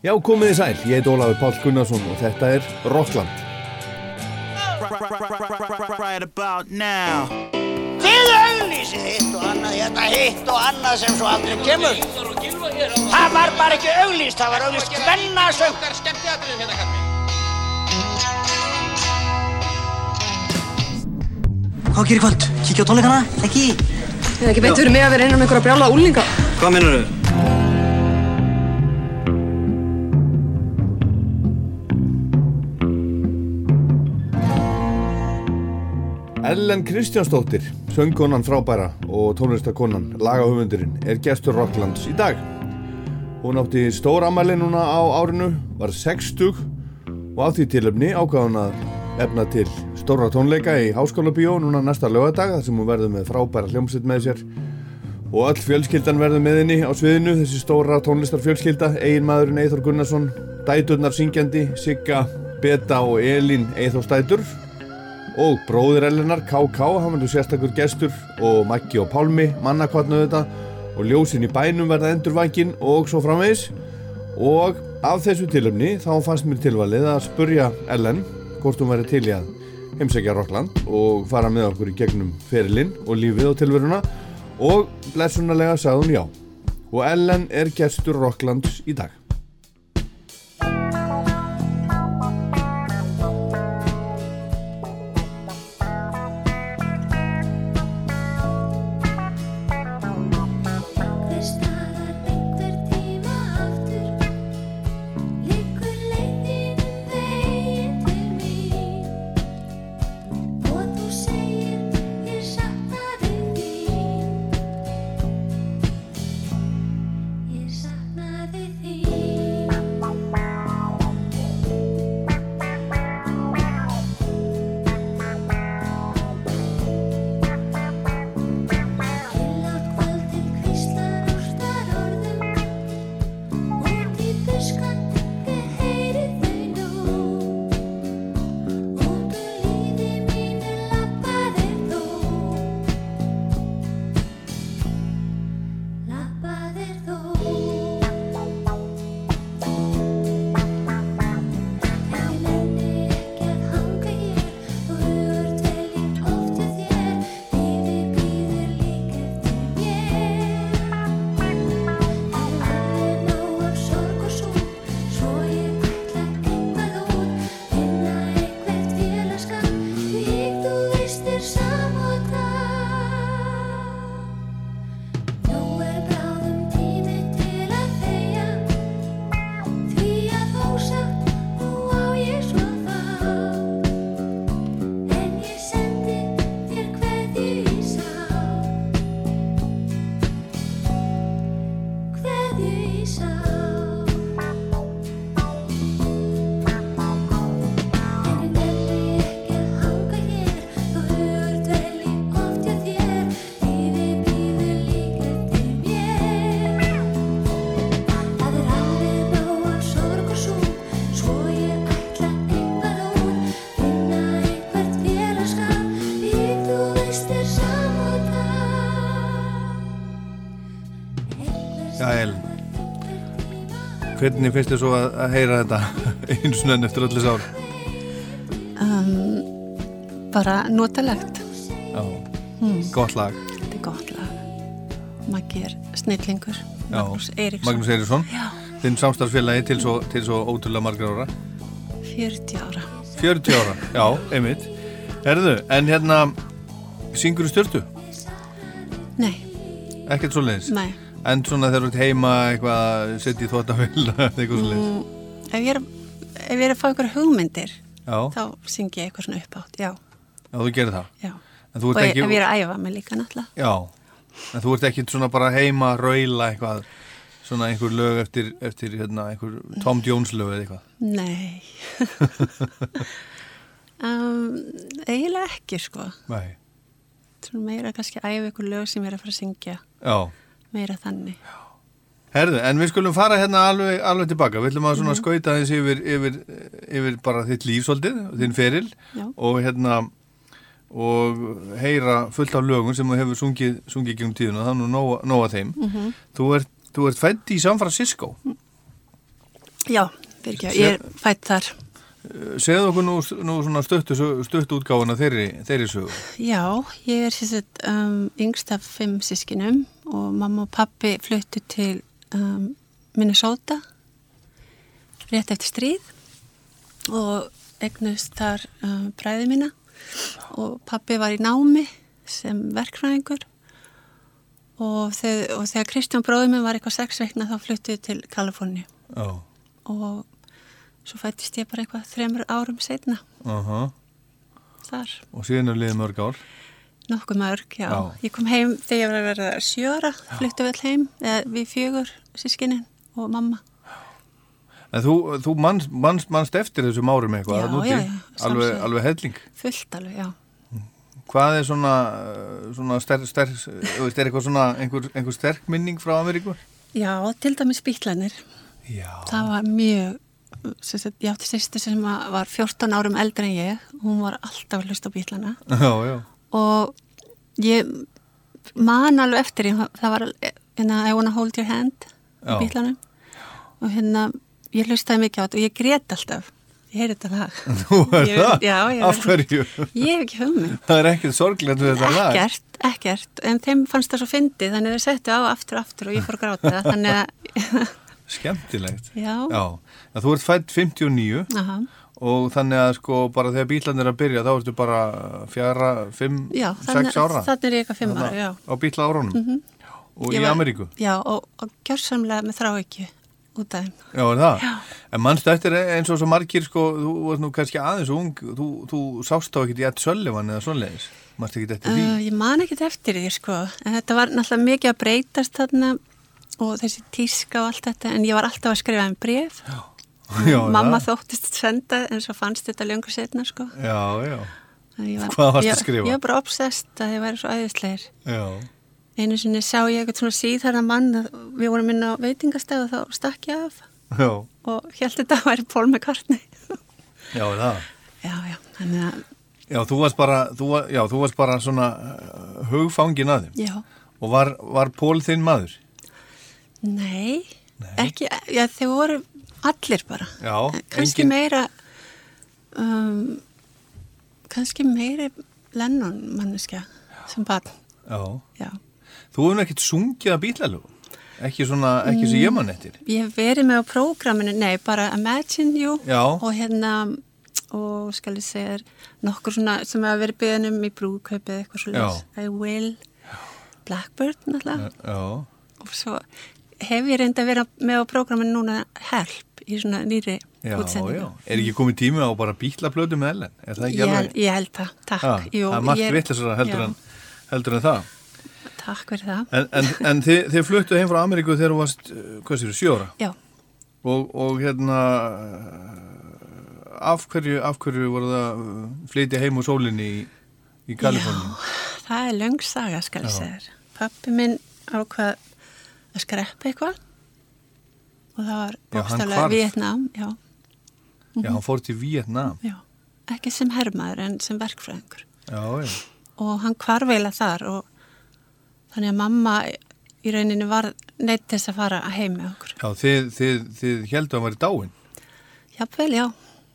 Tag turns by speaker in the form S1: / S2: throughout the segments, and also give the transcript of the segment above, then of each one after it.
S1: Já, komið í sæl, ég heit Ólafur Pál Gunnarsson og þetta er Rockland.
S2: Right about now
S3: Þið auglýsið hitt og annað, þetta hitt og annað sem svo aldrei kemur. Það var bara ekki auglýst, það var auglýst hvennasöng.
S4: Hvað gerir kvöld? Kíkja á tónleikana? Ekki?
S5: Það er ekki beint fyrir mig að vera innan með einhverja brjála úlinga.
S4: Hvað minnur þau?
S1: Ellen Kristjánsdóttir, söngkonan frábæra og tónlistakonan, lagahöfundurinn, er gestur Rocklands í dag. Hún átti stór amæli núna á árinu, var 60 og á því tilöfni ákvað hún að efna til stóra tónleika í Háskóla Bíó núna næsta lögadag þar sem hún verður með frábæra hljómsveit með sér og öll fjölskyldan verður með henni á sviðinu, þessi stóra tónlistarfjölskylda, eiginmaðurinn Eithor Gunnarsson, dæturnar syngjandi, Sigga, Beta og Elín Eithorstætur og bróðir Ellenar, KK, hann verður sérstakur gestur. Og Maggi og Pálmi, mannakvarnu þetta og ljósin í bænum verða endurvækin og svo framvegis. Og af þessu tilöfni þá fannst mér tilvalið að spurja Ellen hvort hún væri til í að heimsækja Rockland og fara með okkur í gegnum ferilinn og lífið og tilveruna. Og blessunarlega sagði hún já. Og Ellen er gestur Rocklands í dag Hvernig finnst þér svo að, að heyra þetta einu snönn eftir öllu sár?
S6: um, bara notalegt.
S1: Já, gott lag.
S6: Þetta er gott lag. Maggi er snillingur. Magnús Eiríksson.
S1: Magnús Eiríksson. Þinn samstarfsfélagi til svo, til svo ótrúlega margar ára.
S6: 40 ára.
S1: 40 ára, já, einmitt. Herðu, en hérna syngur þú stjörtu?
S6: Nei,
S1: Ekkert svo leiðis?
S6: nei
S1: En svona þegar þú ert heima eitthvað setja í þvóttavill eitthvað svo leiðis?
S6: mm, ef, ef ég er að fá ykkur hugmyndir
S1: Já,
S6: þá syngi ég eitthvað svona uppátt Já,
S1: já, þú gerir það.
S6: Já.
S1: Þú
S6: Og
S1: ekki
S6: ef ég er að æfa mig líka náttúrulega.
S1: Já, en þú ert ekki svona bara heima að raula eitthvað svona einhver lög eftir, eftir hérna, einhver Tom Jones lög eða eitthvað?
S6: Nei. Um, Eiginlega ekki sko.
S1: Nei,
S6: Svona meira kannski að æfa ykkur lög sem ég er að fara að syngja.
S1: Já
S6: Meira þannig.
S1: Herðu, en við skulum fara hérna alveg, alveg tilbaka. Við ætlum að svona skauta þess yfir, yfir, yfir bara þitt líf svolítið, þinn feril.
S6: Já.
S1: og hérna og heyra fullt af lögum sem þú hefur sungið, sungið gegnum tíðuna, það er nú nóga, nóga þeim.
S6: Mhm.
S1: þú ert, þú ert fætt í San Francisco.
S6: Já, fyrir ekki, ég er fætt þar.
S1: Segðu okkur nú, nú svona stuttu, stuttu útgáfuna þeirri, þeirri sögu.
S6: Já, ég er sérstætt um, yngst af fimm sískinum og mamma og pappi fluttu til um, Minnesota rétt eftir stríð og egnust þar um, bræði mína og pappi var í námi sem verkfræðingur og, þegar, og þegar Kristján bróði minn var eitthvað sex veikna þá fluttu við til Kaliforni
S1: Já,
S6: og svo fættist ég bara eitthvað þremur árum setna
S1: aha.
S6: þar.
S1: Og síðan er liðið mörg ár.
S6: Nokkuð mörg, já.
S1: Já.
S6: Ég kom heim þegar ég var að verða sjöra, fluttu vel heim, við fjögur sískinin og mamma.
S1: En þú, þú manst, manst, manst eftir þessum árum eitthvað,
S6: Já,
S1: þarna úti?
S6: já, já,
S1: alveg, alveg helling.
S6: Fullt alveg, já.
S1: Hvað er svona, svona sterk, sterk, er eitthvað svona einhver, einhver sterk minning frá Ameríku?
S6: Já, til dæmis bítlanir.
S1: Já.
S6: Það var mjög, sagt, ég átti sýstu sem að var 14 árum eldri en ég. Hún var alltaf að hlusta á bítlana.
S1: Já, já.
S6: Og ég man alveg eftir, það var hérna I wanna hold your hand
S1: Já.
S6: á bítlanum. Og hérna, ég hlustaði mikið á þetta og ég grét alltaf. Ég heyri þetta lag.
S1: Nú er
S6: Ég-
S1: það?
S6: já, ég-
S1: Af hverju?
S6: Ég hef ekki hugmynd.
S1: Það er ekkert sorglegt við þetta lag.
S6: Ekkert, ekkert, en þeim fannst það svo fyndið, þannig að þeir settu á aftur og aftur og ég fór gráta, þannig að,
S1: Skemmtilegt.
S6: já,
S1: Já. Þú ert fætt 59
S6: aha,
S1: og þannig að sko bara þegar bílarnir er að byrja þá ertu bara fjara, fimm,
S6: já,
S1: sex ára.
S6: þannig er ég eitthvað fimm ára, já.
S1: Á bíla árunum. Og
S6: Ég
S1: í
S6: var-
S1: Ameríku.
S6: Já, og, og gjörsamlega með þrá ekki út af þeim.
S1: Já, er það?
S6: Já.
S1: En mannstu eftir eins og svo margir, sko, þú varst nú kannski aðeins ung, þú, þú sást þá ekkert í ett Söllivan eða svoleiðis. Mannstu ekkert eftir því?
S6: Uh, ég man ekkert eftir því, sko, en þetta var náttúrulega mikið að breytast þarna og þessi tíska og allt þetta, en ég var alltaf að skrifa um bref.
S1: já,
S6: Mamma
S1: það.
S6: þóttist senda, en svo fannst þetta löngu setna, sko.
S1: Já, já,
S6: var-
S1: Hvað varstu að skrifa?
S6: Ég var bara obsessed að ég væri svo æðislegir.
S1: já.
S6: Einu sinni sá ég eitthvað svona síðarna mann við vorum inn á veitingastæð og þá stakk ég af
S1: Já,
S6: og held þetta að væri Paul McCartney.
S1: já, er það.
S6: já, já, þannig að,
S1: Já, þú varst bara, þú, var- já, þú varst bara svona uh, hugfangin að þeim.
S6: já,
S1: Og var, var Pól þinn maður?
S6: nei, ekki, já, þeir voru allir bara.
S1: Já,
S6: Kannski
S1: engin-
S6: meira, um, kannski meira Lennon manneskja sem barn,
S1: Já.
S6: já.
S1: Þú hefur ekkert sungið að bílalögu? Ekki svona, ekki sem ég mann eftir?
S6: Ég hef verið með á prógraminu, nei, bara Imagine You
S1: Já.
S6: og hérna, og skal ég segja nokkur svona sem hafa verið beðinum í brúðkaupið eitthvað svo leys. I Will, Blackbird náttúrulega. Og svo hef ég reynda að vera með á prógraminu núna Help í svona nýri
S1: Já,
S6: útsendingu.
S1: já. Er ekki komið tími á bara bílaplötu með Ellen? Er það ekki alveg?
S6: ég held það, takk.
S1: Já,
S6: Jú,
S1: það er margt
S6: ég-
S1: vittlisara heldur,
S6: já,
S1: heldur en það.
S6: Takk fyrir það.
S1: En, en, en þið, þið fluttu heim frá Ameríku þegar þú varst, uh, hvað séu, sjóra?
S6: Já,
S1: Og, og hérna, uh, af hverju, af hverju voru það uh, flytja heim úr sólinni í, í Kaliforni?
S6: það er löng saga, skal ég segja þér. Pappi minn ákvað að skreppa eitthvað og það var
S1: Já, hann
S6: bókstaflega
S1: hvarf.
S6: Vietnam, já,
S1: Já, hann fór til Vietnam.
S6: já. Ekki sem hermaður en sem verkfræðingur.
S1: Já, já.
S6: Og hann hvarveila þar og þannig að mamma í rauninni var neitt til þess að fara heim með okkur.
S1: Já, þið, þið, þið heldur að hann væri dáinn.
S6: Jafnvel, já,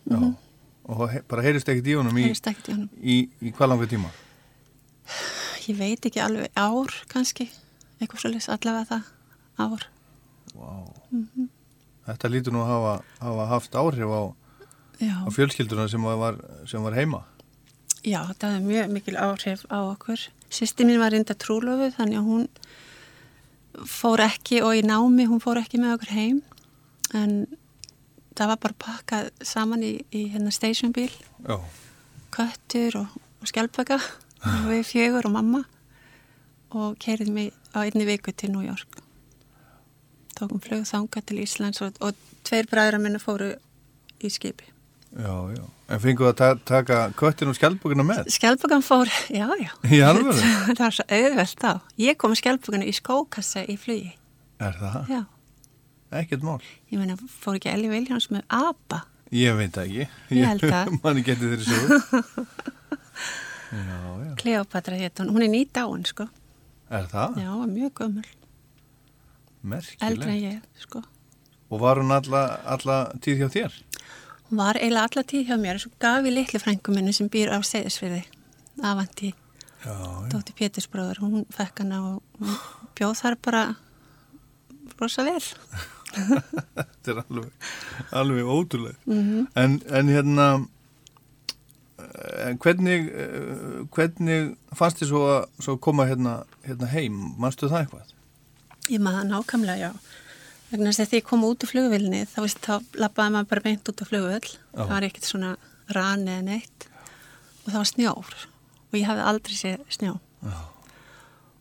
S1: Já. Og he, bara heyrist ekkert í honum í,
S6: heyrist ekkert í honum.
S1: í, í hvað langa tíma?
S6: Ég veit ekki alveg ár kannski, eitthvað svolítið allavega það ár.
S1: Þetta lítur nú að hafa, hafa haft áhrif á, á fjölskylduna sem var, sem var heima.
S6: já það hefði mjög mikil áhrif á okkur. Sýsti mín var reynda trúlofu þannig að hún fór ekki og í námi, hún fór ekki með okkur heim en það var bara pakkað saman í, í hérna stationbíl,
S1: Já.
S6: köttur og, og skjálpöka og við fjögur og mamma og keiriðum í, á einni viku til New York. Tókum flug þanga til Íslands og, og tveir bræðra minna fóru í skipi.
S1: Já, já. En fenguðu að ta taka köttin og skjaldbókina með?
S6: Skjálpugan fór, já, já. Það var svo auðvelt á. Ég kom skjálpuganu í skókassa í flugi.
S1: Er það?
S6: Já,
S1: Ekkert mál.
S6: ég meina, fór ekki Elli Viljáns með apa?
S1: Ég veit ekki.
S6: Ég held það.
S1: Manni getið þeirri já.
S6: Kleopatra hétt hún. Hún er nýt áin, sko.
S1: Er það?
S6: Já, mjög gömul.
S1: Merkilegt.
S6: Eldri en ég, sko.
S1: Og var hún alla, alla tíð hjá þér?
S6: Hún var eiginlega alla tíð hjá mér og svo gaf ég litlu frængu minni sem býr á Seyðisfyrði, Avanti. Dóttir Pétursbróður, hún fekk hana og bjóð þar bara rosa vel.
S1: Þetta er alveg, alveg ótrúlega. en, en hérna, en hvernig, eh, hvernig fannst þið svo að svo að koma hérna, hérna heim? Manstu það eitthvað?
S6: Ég maður nákvæmlega, já. Vegna þess að því ég kom út úr flugvilni, þá, þá lappaði maður bara beint út á flugvill. Það var ekkert svona rani eða neitt. Og það var snjór. Og ég hafði aldrei séð snjó.
S1: Já.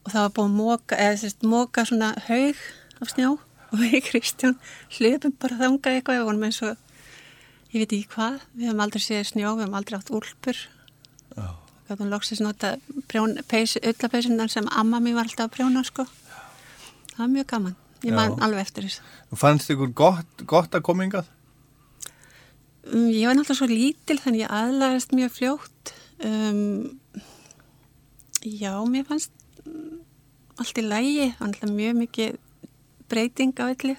S6: Og það var búið að móka, eða sérst, móka svona haug af snjó. Og við Kristján hljöpum bara þangað eitthvað. Við vorum eins og, ég veit ekki hvað, við höfum aldrei séð snjó, við höfum aldrei átt úlpur.
S1: Já.
S6: Gáðum loksins nota ullapeysunar sem amma mér var alltaf að prjóna, sko. Það var mjög gaman. Ég
S1: Já.
S6: man alveg eftir þessu.
S1: Fannst ykkur gott, gott að koma yngað?
S6: Um, ég var náttúrulega svo lítil þannig ég aðlagast mjög fljótt. Um, já, mér fannst mm, allt í lægi. Náttúrulega mjög mikið breyting á öllu.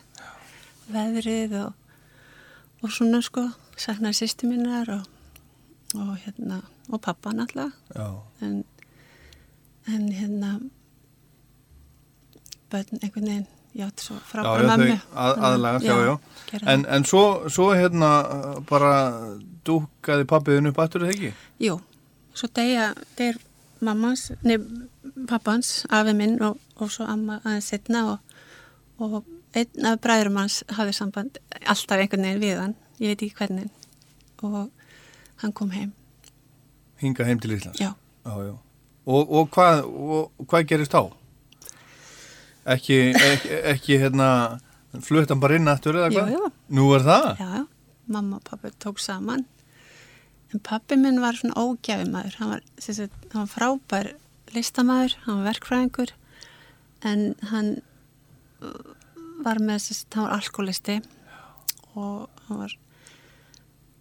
S6: Veðrið og, og svona sko. Saknaði sýstu minnar og, og hérna, og pappa náttúrulega.
S1: Já.
S6: En, en hérna, börn einhvern veginn, já, svo
S1: Já,
S6: frábæra
S1: já,
S6: mömmu.
S1: að, aðlagast, já, já.
S6: gera
S1: En, en svo, svo hérna bara dúkaði pappiðin upp aftur eða ekki?
S6: Jú, svo deyja, deyr mammans, nefn pappans, afi minn og, og svo amma aðeins setna og, og einn af bræðurum hans hafði samband alltaf einhvern veginn við hann, ég veit ekki hvernig og hann kom heim,
S1: Hinga heim til Íslands?
S6: já.
S1: Já, já. Og, og, hvað, og hvað gerist þá? Ekki, ekki, ekki hérna, flutt hann bara inn aftur eða
S6: Jú,
S1: hvað?
S6: jú.
S1: Nú er það?
S6: Já, mamma og pappi tók saman. En pappi minn var svona ógæfumæður hann var, sagt, hann var frábær listamæður, hann var verkfræðingur. En hann uh, var með sagt, hann var alkoholisti og hann var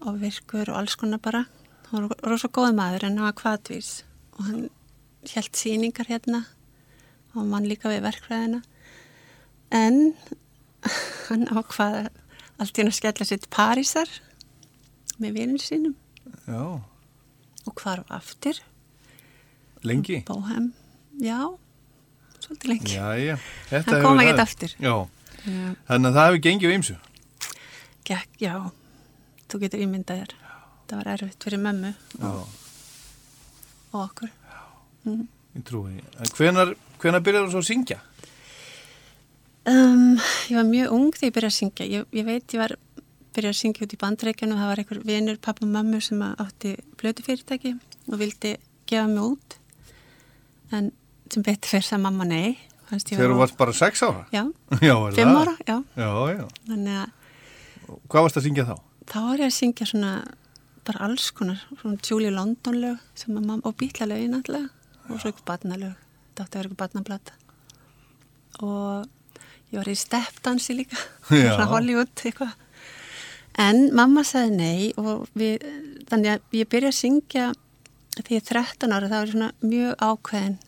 S6: og virkur og alls konar bara. Hann var rosa góð maður en hann var kvatvís og hann held síningar hérna og hann vann líka við verkfræðina. En hann ákvaða allt í hann að skella sitt Parísar með vinir sínum.
S1: Já,
S6: og hvarf aftur.
S1: Lengi?
S6: Bóhem, já svolítið lengi.
S1: Já, já.
S6: Hann kom ekkert aftur.
S1: Já,
S6: Já.
S1: þannig að það hefur gengið.
S6: Gekk, já, þú getur ímyndað þér. Það var erfitt fyrir mömmu
S1: Já,
S6: og okkur
S1: ég trúi. En hvenar, hvenar byrjar þú svo að syngja?
S6: um, ég var mjög ung þegar ég byrjaði að syngja ég, ég veit ég var byrjaði að syngja út í bandreikjanu það var einhver vinur, pappa og mömmu sem átti blötu fyrirtæki og vildi gefa mig út en sem betur fyrir það mamma nei
S1: Þegar þú varst bara sex ára?
S6: já,
S1: Já, er
S6: fimm
S1: það?
S6: ára, já
S1: Já, já.
S6: þannig að
S1: Hvað varst að syngja þá?
S6: þá var ég að syngja svona bara alls konar, svona Julie London lög sem að mamma, og bítlalögin alltaf og svo ykkur barnalög. Þetta átti að vera ykkur barnablata og ég var í steppdansi líka frá Hollywood eitthvað. En mamma sagði nei og við, þannig að ég byrja að syngja því ég er 13 ára það var svona mjög ákveðin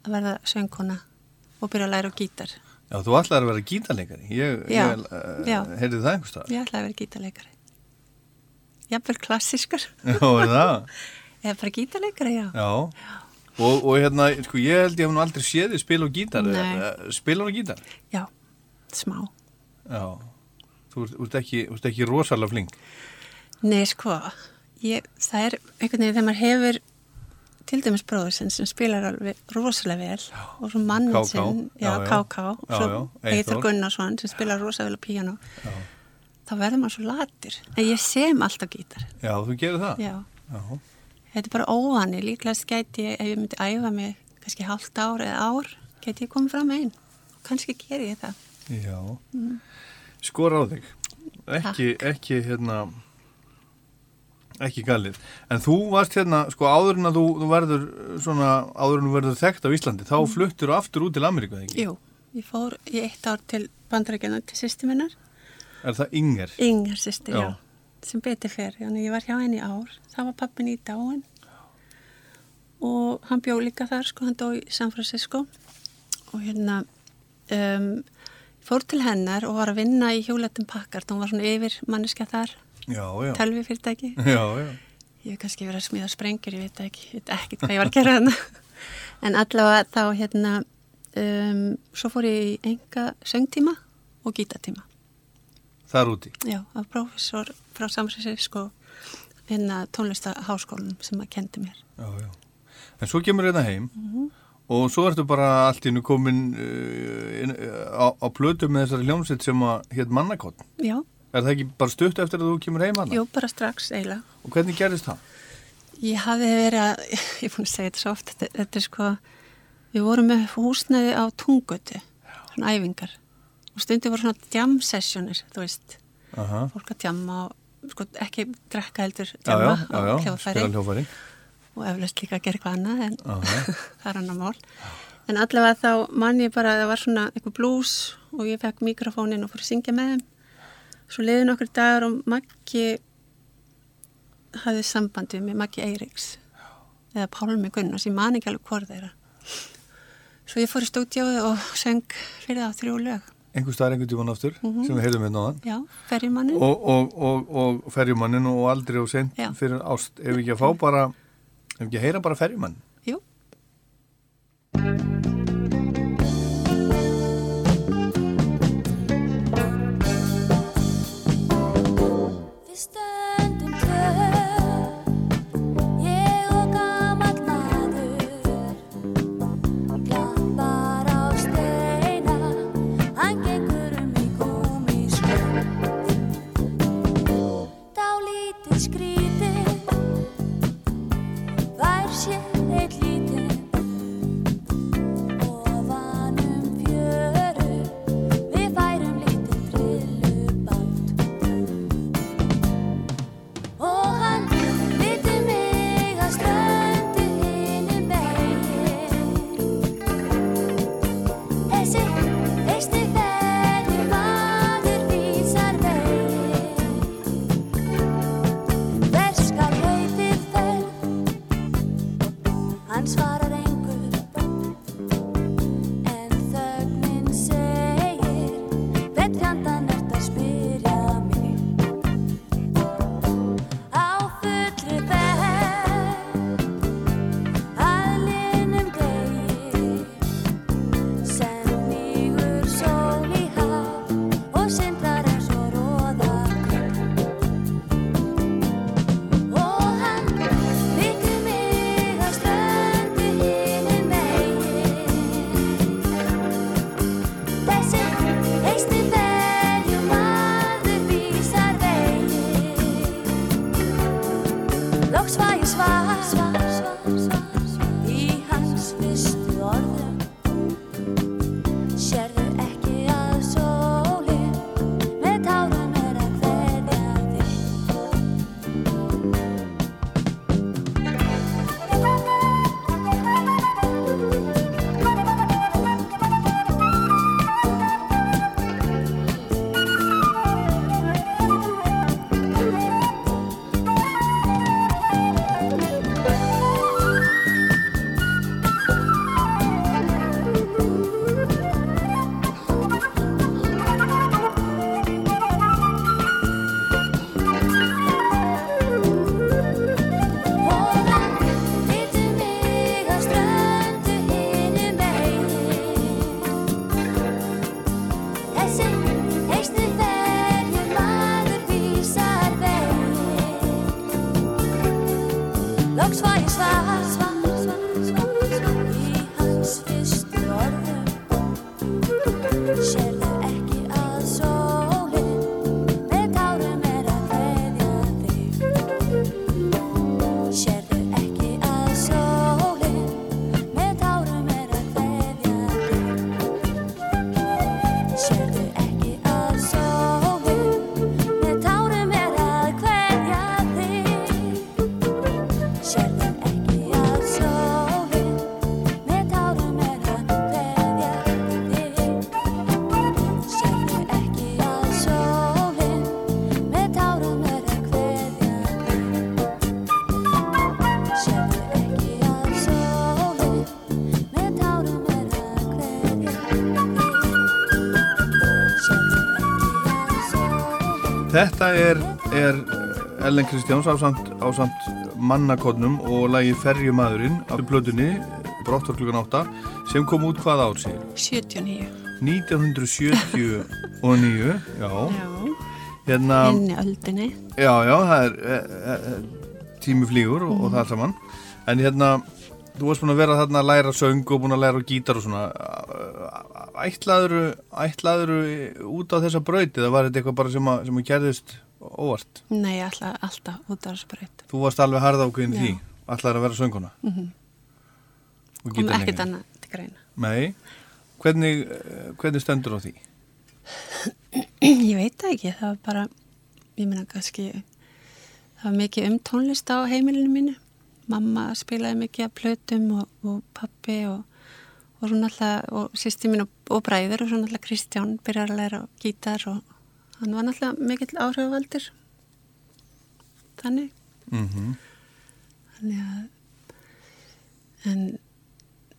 S6: að verða söngkona og byrja að læra á gítar.
S1: Já, þú ætlaði að vera gítarleikari. Ég, ég uh, heyrði það einhvers staðar.
S6: ég ætlaði að vera gítarleikari. Jafnvel klassískar
S1: Já, er það?
S6: eða bara gítarleikari, já.
S1: Já. Og, og hérna, sko, ég held ég hef nú aldrei séð þið spila á gítar. Spila á gítar?
S6: Já, smá.
S1: Já. Þú ert, ekki, ekki rosalega flink.
S6: Nei, sko, ég, það er einhvern veginn þegar maður hefur til dæmis bróður sinn sem spilar alveg rosalega vel og svo mann
S1: KK,
S6: sinn, já,
S1: já, já.
S6: KK, og
S1: Já,
S6: svo
S1: já, Eyþór.
S6: Gunnarsson sem spilar rosalega vel á píano. Þá verður maður svo latur. En ég sem alltaf gítar.
S1: Já, þú gerir það?
S6: Já,
S1: Já.
S6: Þetta er bara óvanni. Líklega gæti ég, ef ég myndi æfa mig kannski hálft ár eða ár, gæti ég komið fram einn. Kannski ger ég það.
S1: Já.
S6: Mm.
S1: Skor á þig. Ekki, ekki, hérna, ekki galið. En þú varst hérna, sko, áður en að þú, þú verður svona, áður en þú verður þekkt á Íslandi, þá fluttur þú aftur út til Ameríku, eða ekki?
S6: Jú, ég fór í eitt ár til bandarækjana til sýsti minnar.
S1: Er það Inger?
S6: Ingar sýsti,
S1: Já.
S6: já. Sem betur fer. Þannig ég var hjá henni ár. Það var pappin í dáin. Og hann bjó líka þar, sko. Hann dó í San Francisco. Og hérna, um, fór til hennar og var að vinna í hjóletum pakkart. Hún var svona yfir manneska þar, telvi fyrirtæki.
S1: Já, já.
S6: Ég hef kannski verið að smíða sprengjur, ég veit ekki, ég veit ekkert hvað ég var að gera þarna. En allavega þá hérna, um, svo fór ég í enga söngtíma og gítatíma.
S1: Þar úti.
S6: Já, af prófessor frá Samsæsísk og hérna tónlistaháskólanum sem að kendi mér.
S1: Já, já. En svo kemur þetta heim og svo ertu bara allt innu komin uh, inn, uh, á, á plötu með þessari hljómsveit sem að hétt mannakott.
S6: Já,
S1: Er það ekki bara stutt eftir að þú kemur heim hana?
S6: jú, bara strax eiginlega.
S1: Og hvernig gerðist það?
S6: Ég hafði verið að, ég er búin að segja þetta svo oft, þetta, þetta er sko, við vorum með húsnæði á tungutu, svona æfingar. Og stundi voru svona jam sessionir, þú veist,
S1: Aha.
S6: fólk að jamma og sko ekki drekka heldur
S1: já,
S6: á
S1: hljófæri.
S6: og eflaust líka að gera eitthvað annað en það er annar mál. En allavega þá man ég bara að það var svona eitthvað blues og ég fekk mikrofónin og fór að syngja með þeim. Svo leiði nokkur dagar og Maggi hafði sambandi með Maggi Eiríks eða Pálmi Gunnars, ég man ekki alveg hvort þeirra. Svo ég fór í stúdíóðu og söng fyrir það þrjú lög.
S1: Einhver staðar einhvern tíman aftur
S6: Mhm.
S1: sem við heyrðum hérna á þann.
S6: Já, ferjumannin.
S1: Og, og, og, og ferjumannin og aldrei og sent
S6: Já.
S1: fyrir ást. Ef við ekki að fá bara, ef við ekki að heyra bara ferjumann.
S6: Jú.
S7: Við stöndum
S1: er, er Ellen Kristjáns ásamt, ásamt mannakonnum og lagi Ferjumadurinn af plötunni Brottar klukkan 8 sem kom út hvað ár sér?
S6: 79.
S1: 1979 já,
S6: Já.
S1: hérna
S6: Inni öldinni.
S1: já, já, það er e, e, e, tími flýgur og, og það saman en hérna, þú varst búin að vera þarna að læra söng og búin að læra gítar og svona ætlaðuru ætlaðuru út á þessa braut eða var þetta eitthvað bara sem að, sem að gerðist óvart?
S6: Nei, alltaf, alltaf út á þessu braut.
S1: Þú varst alveg harða ákveðin því ætlaður að vera sönguna mm -hmm. og
S6: Kom
S1: gítarleikari.
S6: ekkert annað til greina.
S1: Nei, hvernig, hvernig stendur á því?
S6: Ég veit það ekki, það var bara, ég meina kannski, það var mikið um tónlist á heimilinu mínu. Mamma spilaði mikið af plötum og, og pappi og, og svo náttúrulega, og sýsti mín og, og bræður og svo náttúrulega Kristján byrjar að læra gítar og hann var náttúrulega mikill áhrifavaldur. Þannig,
S1: Mm
S6: þannig að, en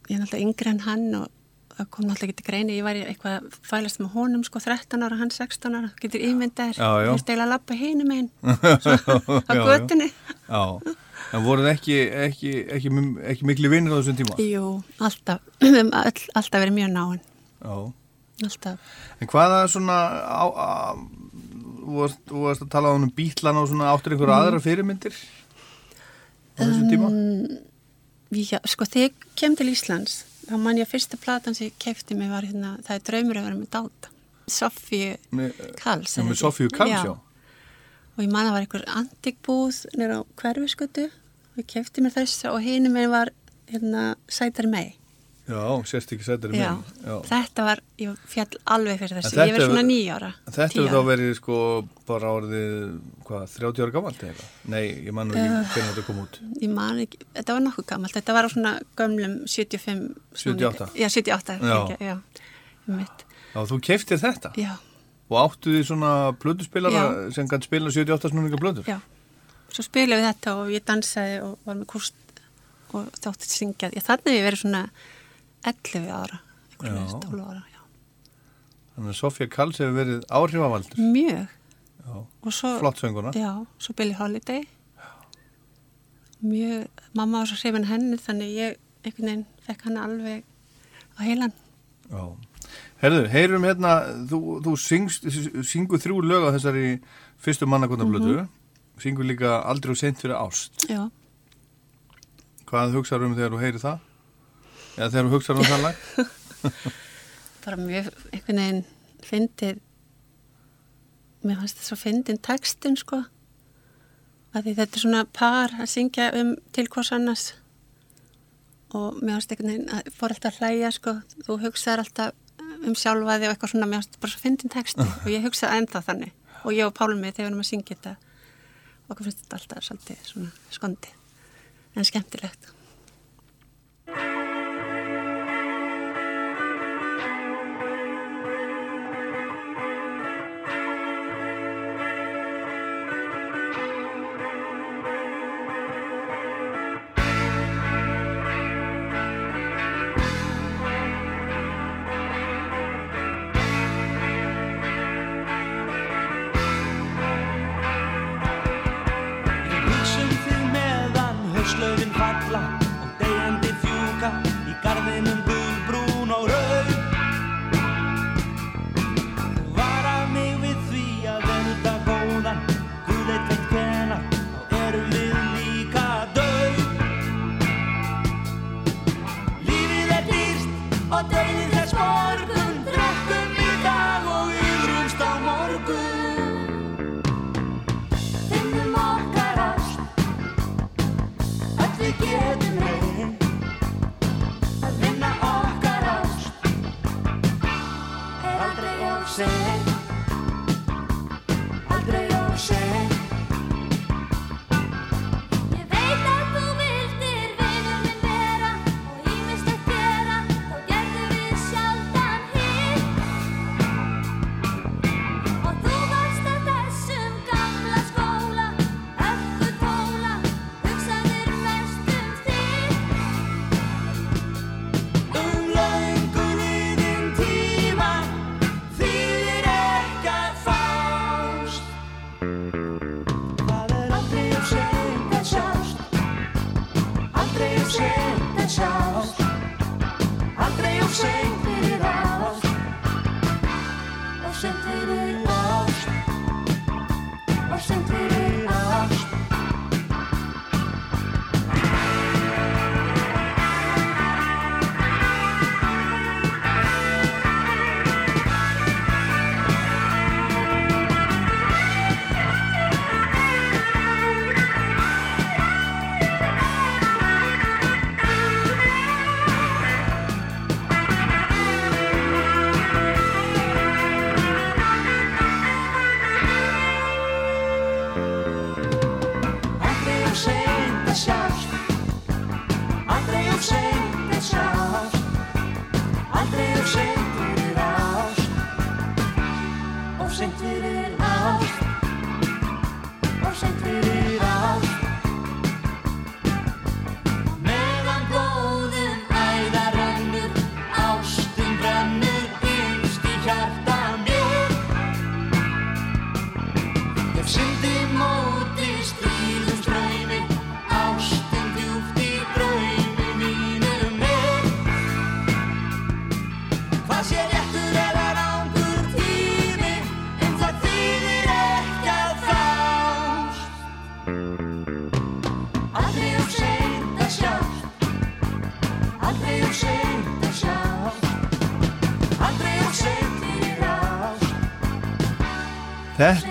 S6: ég er náttúrulega yngri en hann og það kom náttúrulega ekki til greini, ég var eitthvað að fælast með honum sko 13 ára, hann 16 ára, getur ímyndað
S1: Já, já.
S6: þú veist eiginlega að lappa hinum einn á
S1: Já, já. en voruð ekki, ekki, ekki, ekki miklu vinnir á þessum tíma?
S6: Jú, alltaf, við höfum öll, alltaf verið mjög náinn,
S1: Já.
S6: alltaf.
S1: En hvaða svona, á, á, þú varst, þú að tala um bítlana og svona áttur einhverja
S6: Mhm.
S1: aðra fyrirmyndir á þessum tíma?
S6: Já, sko þegar ég kem til Íslands, þá man ég að fyrsta platan sem ég kefti mig var hérna, það er draumur að vera með dáta. Sofíu
S1: já,
S6: er
S1: með? Sofíu Karls, já.
S6: Og ég man að var einhver antikbúð nýra á hverfiskötu og ég kefti mér þess og hinum með var hérna sætari mei.
S1: Já, sérst ekki sætari með. Já.
S6: þetta var, ég fjall alveg fyrir þessu, ég
S1: hefur-
S6: svona nýjára.
S1: Þetta hefur þá verið sko bara orðið, hvað, 30 ára gammalt eða? Nei, ég man ekki
S6: Uh.
S1: hvernig þetta kom út.
S6: Ég man ekki, þetta var nokkuð gammalt, þetta var á svona gömlum 75. svona-
S1: 78.
S6: Já, 78,
S1: Já.
S6: ekki, já, ég mitt,
S1: Já, þú keftir þetta
S6: já,
S1: og áttu því svona plötuspilara sem kann spila 78 snúninga plötur?
S6: já. Svo spilaði við þetta og ég dansaði og var með kúst og þátti að syngja. Ég þannig hef ég verið svona 11 ára, einhvern veginn 12 ára, já.
S1: Þannig að Sofía Karls hefur verið áhrifavaldur.
S6: Mjög. Svo,
S1: Flott sönguna.
S6: Já, svo Billie Holiday. Mjög, mamma var svo hrifin henni þannig ég einhvern veginn fekk hann alveg á heilan.
S1: Já. Herðu, heyrum hérna, þú, þú syngst, syngur þrjú lög á þessari fyrstu mannakondablötu, syngur líka aldrei og sent fyrir ást.
S6: Já,
S1: Hvað hugsaður um þegar þú heyrir það? Eða þegar þú hugsaður um það lag?
S6: bara mjög einhvern veginn fyndið, mér fannst það svo fyndin textin sko. Því þetta er svona par að syngja um til hvers annars. Og mér fannst einhvern veginn að fór alltaf að hlæja sko. Þú hugsaður alltaf um sjálfaði og eitthvað svona, mér fannst bara svo fyndin texti. og ég hugsaði ennþá þannig. Og ég og Pálmi þegar við erum að syngja þetta. Okkur finnst þetta alltaf svolítið svona skondi. En skemmtilegt.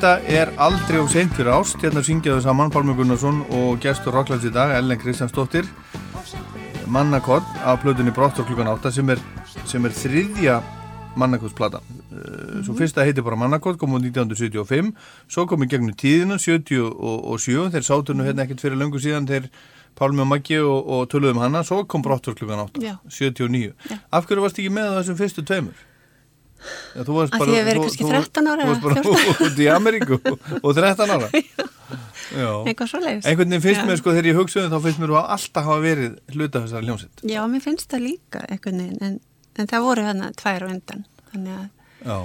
S1: Þetta er aldrei of seint fyrir ást, hérna syngjaðu saman Pálmi Gunnarsson og gestur Rocklands í dag, Ellen Kristjánsdóttir, Mannakott af plötunni Brottor klukkan 8 sem er, sem er þriðja Mannakottsplata. Mm Svo fyrsta heiti bara Mannakott, kom úr 1975, svo kom í gegnum tíðina, 77, þeir sátu nú hérna ekkert fyrir löngu síðan, þeir Pálmi og Maggi og, og töluðum hana, svo kom Brottor klukkan 8,
S6: Já.
S1: 79.
S6: Já.
S1: Af hverju varst ekki með þessum fyrstu tveimur? Já, þú varst bara- þú-
S6: kannski
S1: þú-
S6: 13 ára
S1: Þú varst bara út í Ameríku og 13 ára. Já.
S6: Eitthvað svo leiðis
S1: Einhvern veginn finnst mér sko þegar ég hugsa um þá finnst mér að alltaf hafa verið hluta þessari hljómsett
S6: Já, mér finnst það líka einhvern veginn en, en það voru hérna tvær á undan þannig að,
S1: Já,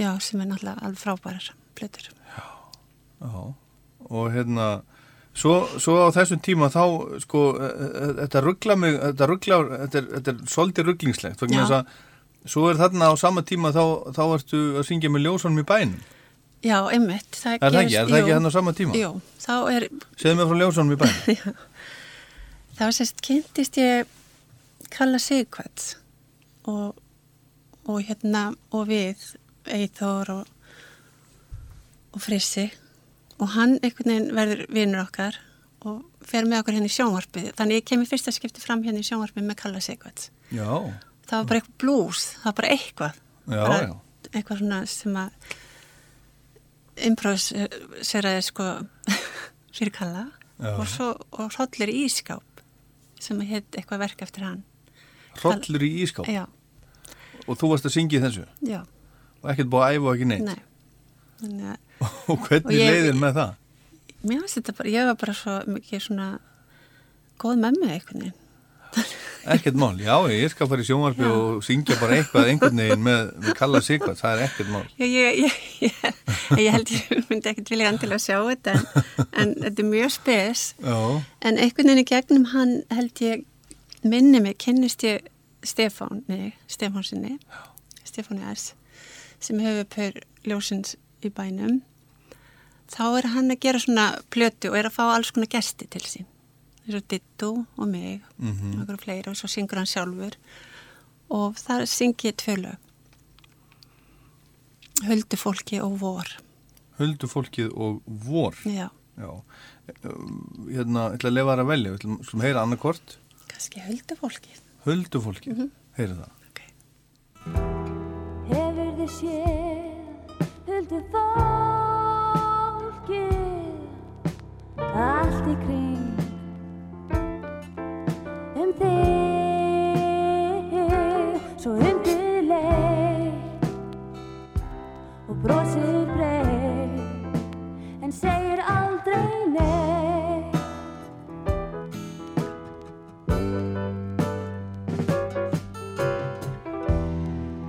S6: já, sem er náttúrulega alveg frábærar plötur.
S1: Já. Og hérna Svo, svo á þessum tíma þá sko, e- e- þetta ruggla mig þetta ruggla, þetta er, þetta er svolítið rugglingslegt
S6: Já.
S1: þess að svo er þarna á sama tíma þá, þá ertu að syngja með ljósunum í bænum.
S6: Já, einmitt það
S1: Er það ekki? Er það ekki hann á sama tíma?
S6: Jú, þá er
S1: Segðu mér frá ljósunum í bænum.
S6: Þá sérst kynntist ég Kalla Sigvart og, og hérna og við Eithor og, og Frissi. Og hann einhvern veginn verður vinur okkar og fer með okkur hérna í sjónvarpið. Þannig ég kem í fyrsta skipti fram hérna í sjónvarpið með Kalla Sigvart
S1: Já,
S6: það var bara eitthvað blues, það var bara eitthvað.
S1: Já,
S6: bara
S1: já.
S6: eitthvað svona sem að improviseraði sko fyrir Kalla
S1: Já.
S6: og svo og hrollur í ískáp sem heit eitthvað verk eftir hann.
S1: Hrollur í ískáp
S6: já,
S1: og þú varst að syngja þessu?
S6: Já,
S1: og ekkert búið að æfa ekki neitt?
S6: Nei. Þannig að
S1: og hvernig
S6: Og ég-
S1: leiðir með það?
S6: mér finnst þetta bara, ég var bara svo mikið svona góð með mig veginn
S1: Ekkert mál, já, ég skal fara í sjónvarpi og syngja bara eitthvað einhvern veginn með, með Kalla Sigvart, það er ekkert mál.
S6: Já, ég, ég, ég, ég held ég myndi ekkert vilja endilega sjá þetta en, en þetta er mjög spes.
S1: Já,
S6: En einhvern veginn í gegnum hann held ég, minni mig, kynnist ég Stefáni, Stefánsinni, Stefáni S, sem hefur pör ljósins í bænum. Þá er hann að gera svona plötu og er að fá alls konar gesti til sín. Þess að Dittu og mig, mm -hmm. og okkur fleira og svo syngur hann sjálfur. Og þar syngi ég tvö lög. Höldu fólki og vor.
S1: huldu fólkið og vor
S6: Já,
S1: Já, Um, hérna, ég ætla að lefa þar að velja, skulum heyra annarkort
S6: kannski höldu fólki.
S1: Huldu fólkið,
S6: Mhm.
S1: heyra það
S6: Ok.
S7: Hefur þið séð huldu fólki allt í kring brosir breytt en segir aldrei neitt.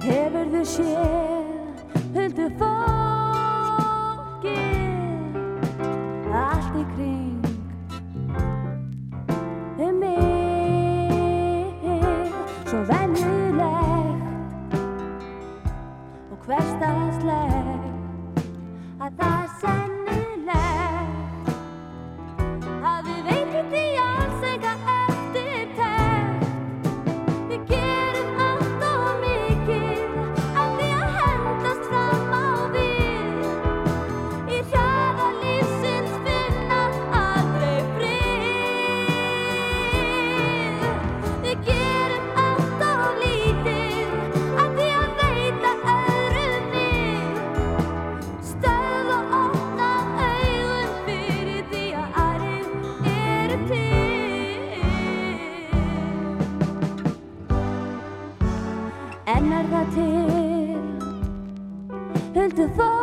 S7: Hefur þú séð huldu fólki allt í kring um mig? Svo venjulegt og hversdagslegt að það Huldu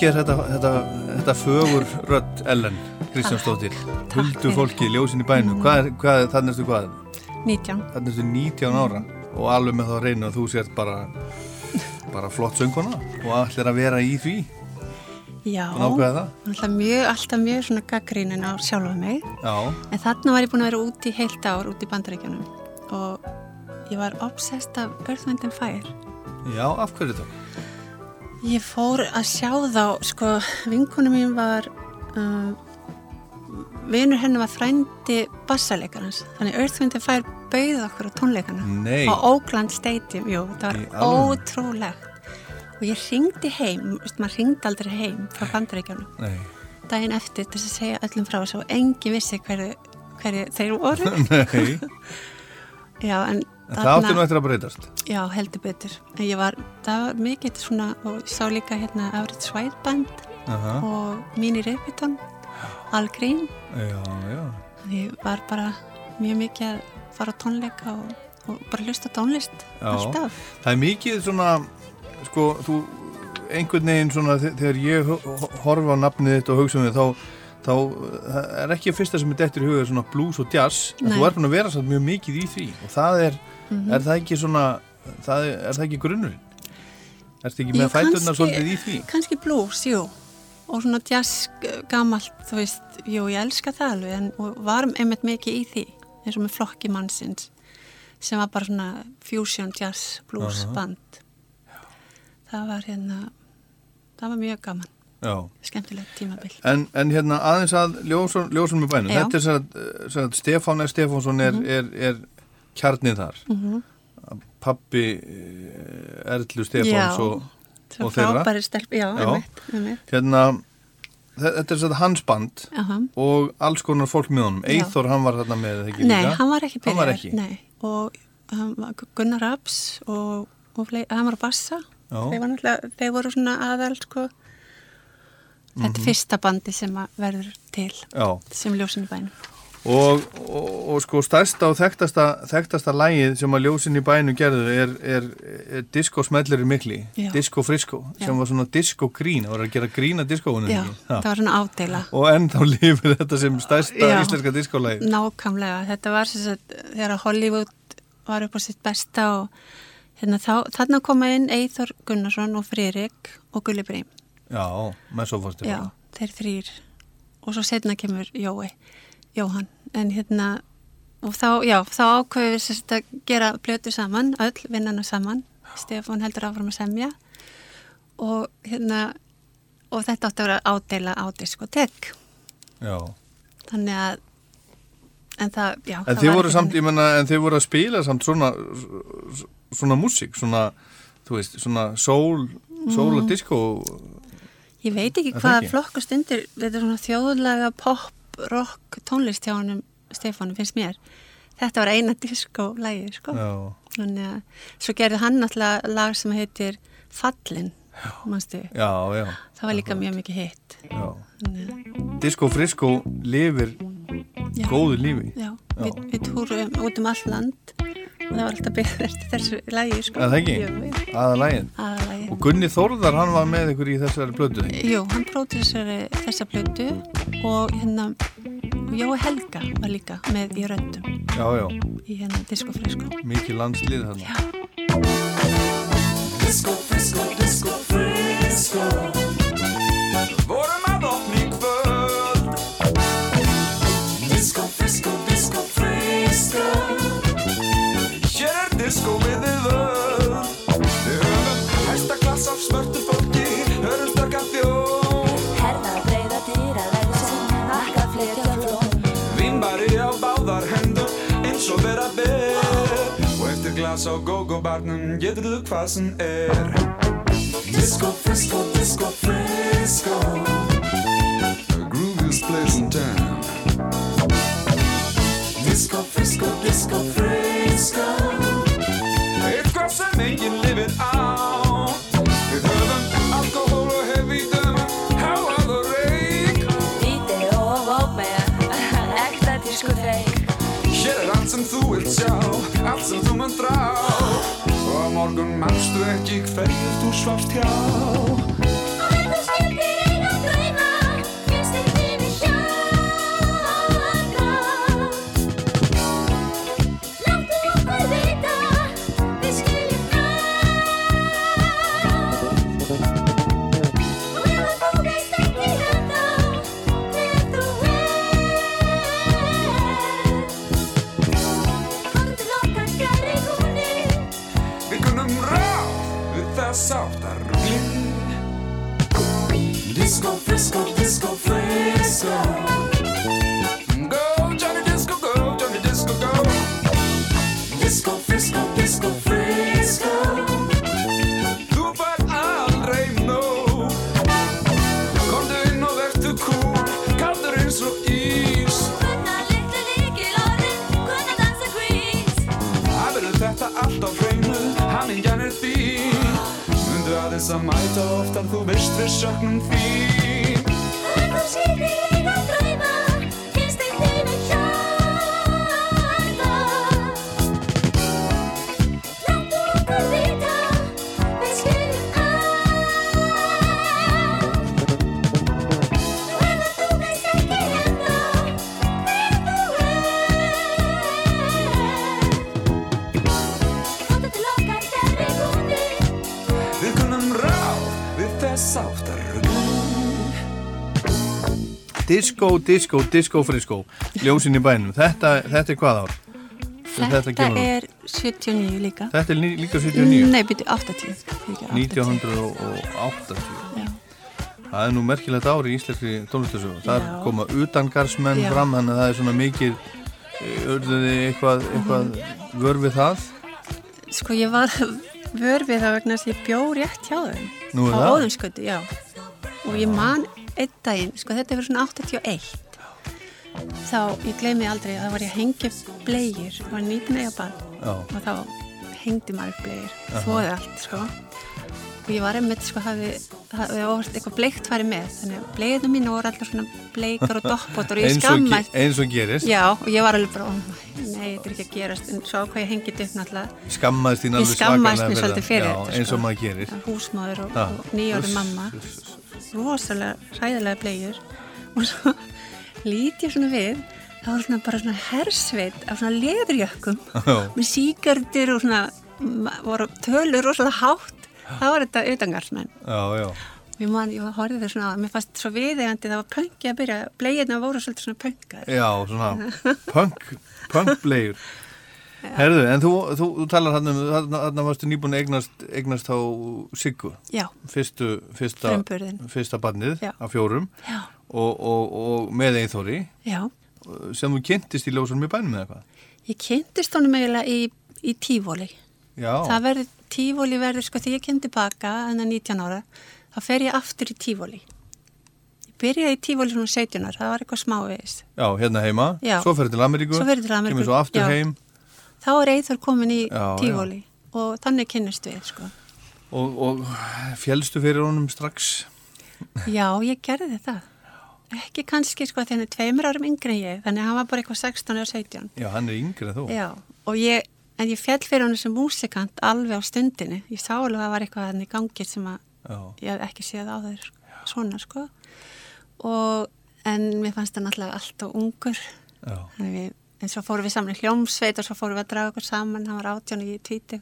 S7: Mikið
S1: er þetta, þetta, þetta fögur rödd Ellen Kristjánsdóttir Huldu fólki, ljósin í bænum hvað hvað þannig erstu hvað?
S6: 19.
S1: Þannig erstu 19 ára og alveg með þá að reyna að þú sért bara bara flott sönguna og allir að vera í því
S6: Já, alltaf mjög, alltaf mjög svona gaggrínin á sjálfa mig.
S1: Já,
S6: En þarna var ég búin að vera úti í heilt ár, úti í bandaríkjunum og ég var obsessed af Earth, Wind and Fire.
S1: já, af hverju það?
S6: Ég fór að sjá þá, sko, vinkonu mín var, uh, vinur henni var frændi bassalegarans, þannig and Fire bauði okkur á tónleikana.
S1: Nei.
S6: á Oakland Stadium, jú, það var ótrúlegt. Og ég ringdi heim, veist, maður ringdi aldrei heim frá bandaríkjunum.
S1: Nei,
S6: daginn eftir til að segja öllum frá þessu og engin vissi hverju, hverju þeir voru.
S1: Nei.
S6: Já, En
S1: það átti nú eftir að breytast.
S6: Já, heldur betur. En ég var, það var mikið svona og ég sá líka hérna Average White Band
S1: Aha.
S6: og Mini Repeton Al Green
S1: Já, já.
S6: Ég var bara mjög mikið að fara á tónleika og, og bara hlusta tónlist
S1: Já.
S6: alltaf.
S1: Það er mikið svona sko, þú einhvern veginn svona þe- þegar ég ho- ho- horfa á nafnið þitt og hugsa um þið þá, þá er ekki fyrsta sem er dettur í huga svona blues og jazz. En þú er búin að vera samt mjög mikið í því og það er,
S6: Mhm.
S1: er það ekki svona það er, er það ekki grunnurinn? Ertu ekki með
S6: kannski-
S1: svolítið í því?
S6: kannski blues, jú. Og svona jazz g- gamalt þú veist, jú, ég elska það alveg en varum einmitt mikið í því eins og með flokki mannsins sem var bara svona fusion jazz blues
S1: Aha.
S6: band. Það var hérna það var mjög gaman,
S1: Já.
S6: Skemmtilegt tímabil.
S1: En, en hérna aðeins að ljósun, ljósun með bænum, þetta er svo að, Stefán. Stefánsson er, er, er kjarnið þar.
S6: Mhm.
S1: Pappi eh, Erlu Stefáns og, og þeirra.
S6: stelp, já,
S1: Já.
S6: einmitt, einmitt.
S1: Hérna, þe- þetta er svo að hans band
S6: Aha.
S1: og alls konar fólk með honum. Eithor, hann var þarna með, eða ekki
S6: Nei,
S1: líka?
S6: hann var ekki
S1: Hann var
S6: byrjar
S1: ekki?
S6: Nei, og var Gunnar Raps og, og hann var á bassa þeir, þeir voru svona aðal sko. þetta er fyrsta bandi sem að verður til
S1: Já,
S6: sem ljósin í bænum
S1: og, og, og sko stærsta og þekktasta, þekktasta lægið sem að ljósin í bænum gerður er, er, er Disco Smellir í mikli,
S6: Já.
S1: Disco Frisco, sem
S6: Já.
S1: var svona disco grín, það var að gera grína discounum
S6: Já, það var svona ádela
S1: og ennþá lifir þetta sem stærsta
S6: Já.
S1: íslenska diskolæg
S6: Nákvæmlega, þetta var sem sagt þegar Hollywood var upp á sitt besta og hérna, þá, þarna koma inn Eithor Gunnarsson og Fririk og Gulli Brím.
S1: Já, með svo fórstu
S6: Já, þeir þrýr og svo setna kemur Jói Jóhann, en hérna og þá, já, þá ákveðum við sérst að gera plötu saman, öll vinnana saman. Stefán heldur áfram að semja. Og hérna og þetta átti að vera ádela á diskotek
S1: Já,
S6: þannig að en það, já
S1: en þið voru samt, ég menna, en þið voru að spila samt svona svona músík, svona þú veist, svona soul soul og disco.
S6: Ég veit ekki
S1: það
S6: hvað
S1: ekki?
S6: flokkast undir þetta er svona þjóðlega pop, rock tónlist hjá honum Stefánu finnst mér. Þetta var eina disco-lægi sko. Þannig að svo gerði hann náttúrulega lag sem heitir Fallin
S1: já, já,
S6: það var líka mjög mikið hitt.
S1: Disco Frisco lifir góðu lífi.
S6: Já, við, við túrum út um all land það var alltaf byrðið eftir þessu lægi sko.
S1: Er það ekki? Aðalægin
S6: aðalagi
S1: og Gunni Þórðar, hann var með ykkur í þessari blödu
S6: Jú, hann próduseri þessa plötu og hérna og Jói Helga var líka með í röndum
S1: Já, já,
S6: í hérna Disco Frisco
S1: mikið landslið þarna.
S6: Já.
S2: Disco,
S8: Og eftir glas á go-go-barnum getur þú hvað sem er. Disco, frisco, disco, frisco. The grooviest place in town. Disco, frisco, disco, frisco. Eitthvað sem enginn lifir á Við allt sem þú mun drá. Og morgun mannstu ekki hverju þú svafst hjá Disco, disco, disco, frisco
S1: Ljósin í bænum Þetta, þetta er hvað ár?
S6: Þetta,
S1: út.
S6: er 79 líka.
S1: Þetta er lí- líka 79
S6: Nei, byrju 80. fyrirgefðu,
S1: 1980
S6: Já.
S1: Það er nú merkilegt ári í íslenskri tónlistasögu Þar
S6: Já.
S1: koma utangarsmenn
S6: Já.
S1: fram Þannig að það er svona mikið Örðuði eitthvað, eitthvað vör við það
S6: Sko ég var vör við það vegna að ég bjó rétt hjá þeim.
S1: Nú er
S6: á
S1: það?
S6: Óðinskötu, já. Og ég man einn daginn, sko þetta er fyrir svona 81. Þá, ég gleymi aldrei það var ég að hengja blegir, var nýpun eiga barn og þá hengdi maður upp blegir, þóði allt, sko. Og ég var einmitt, sko, hafi, hafi orðið eitthvað bleikt farið með, þannig að blegirna mínu voru alltaf svona bleikar og doppótt og ég skammaði.
S1: eins og gerist
S6: Já, og ég var alveg bara, nei, þetta er ekki að gerast, en svo hvað ég hengið upp náttúrulega.
S1: Skammaðist þín alveg svakalega eins og
S6: sko.
S1: maður gerir
S6: húsmáður og, og nýjóri
S1: Uss,
S6: mamma. Rosalega hræðilega blegjur og svo lít ég svona við það var svona bara svona hersveit af svona leðurjökkum með síkardir og svona voru tölur rosalega hátt. Það var þetta
S1: já
S6: og ég man, ég horfði þau svona á, mér fannst svo viðegandi það var pönki að byrja, blegjirna voru svolítið svona pönkar
S1: Já, svona punk, punkblegur Herðu, en þú, þú, þú talar hann um þarna, varstu nýbúin eignast, eignast á Siggu.
S6: Já,
S1: fyrstu, fyrsta, fyrsta barnið
S6: Já.
S1: af fjórum.
S6: Já,
S1: og, og, og með Eithóri
S6: já.
S1: Sem þú kynntist í ljósunum í bænum eða hvað?
S6: Ég kynntist honum eiginlega í, í tífóli Það verður, tífóli verður, sko, þegar ég kem tilbaka, en 19 ára, þá fer ég aftur í tífóli. Byrjaði í tífóli svona 17 ára, það var eitthvað smávegis.
S1: já, hérna heima. Svo ferði til Ameríku
S6: Svo ferðu til Ameríku,
S1: Kemur svo aftur
S6: já. Þá er Eithor komin í tífóli og þannig kynnist við, sko.
S1: og, og fjælstu fyrir honum strax
S6: Já, ég gerði það. Ekki kannski, sko, því hann er tveimur árum yngri en ég, þannig að hann var bara eitthvað 16 eða 17.
S1: Já, hann er yngri en þú
S6: Já, og ég, en ég fjall fyrir hann sem músikant alveg á stundinni. Ég sá alveg að það var eitthvað hann í gangi sem ég hef ekki séð á þeir svona sko og en mér fannst það náttúrulega allt og ungur þannig við, en svo fórum við saman í hljómsveit og svo fórum við að draga okkur saman, hann var átján og ég tvíti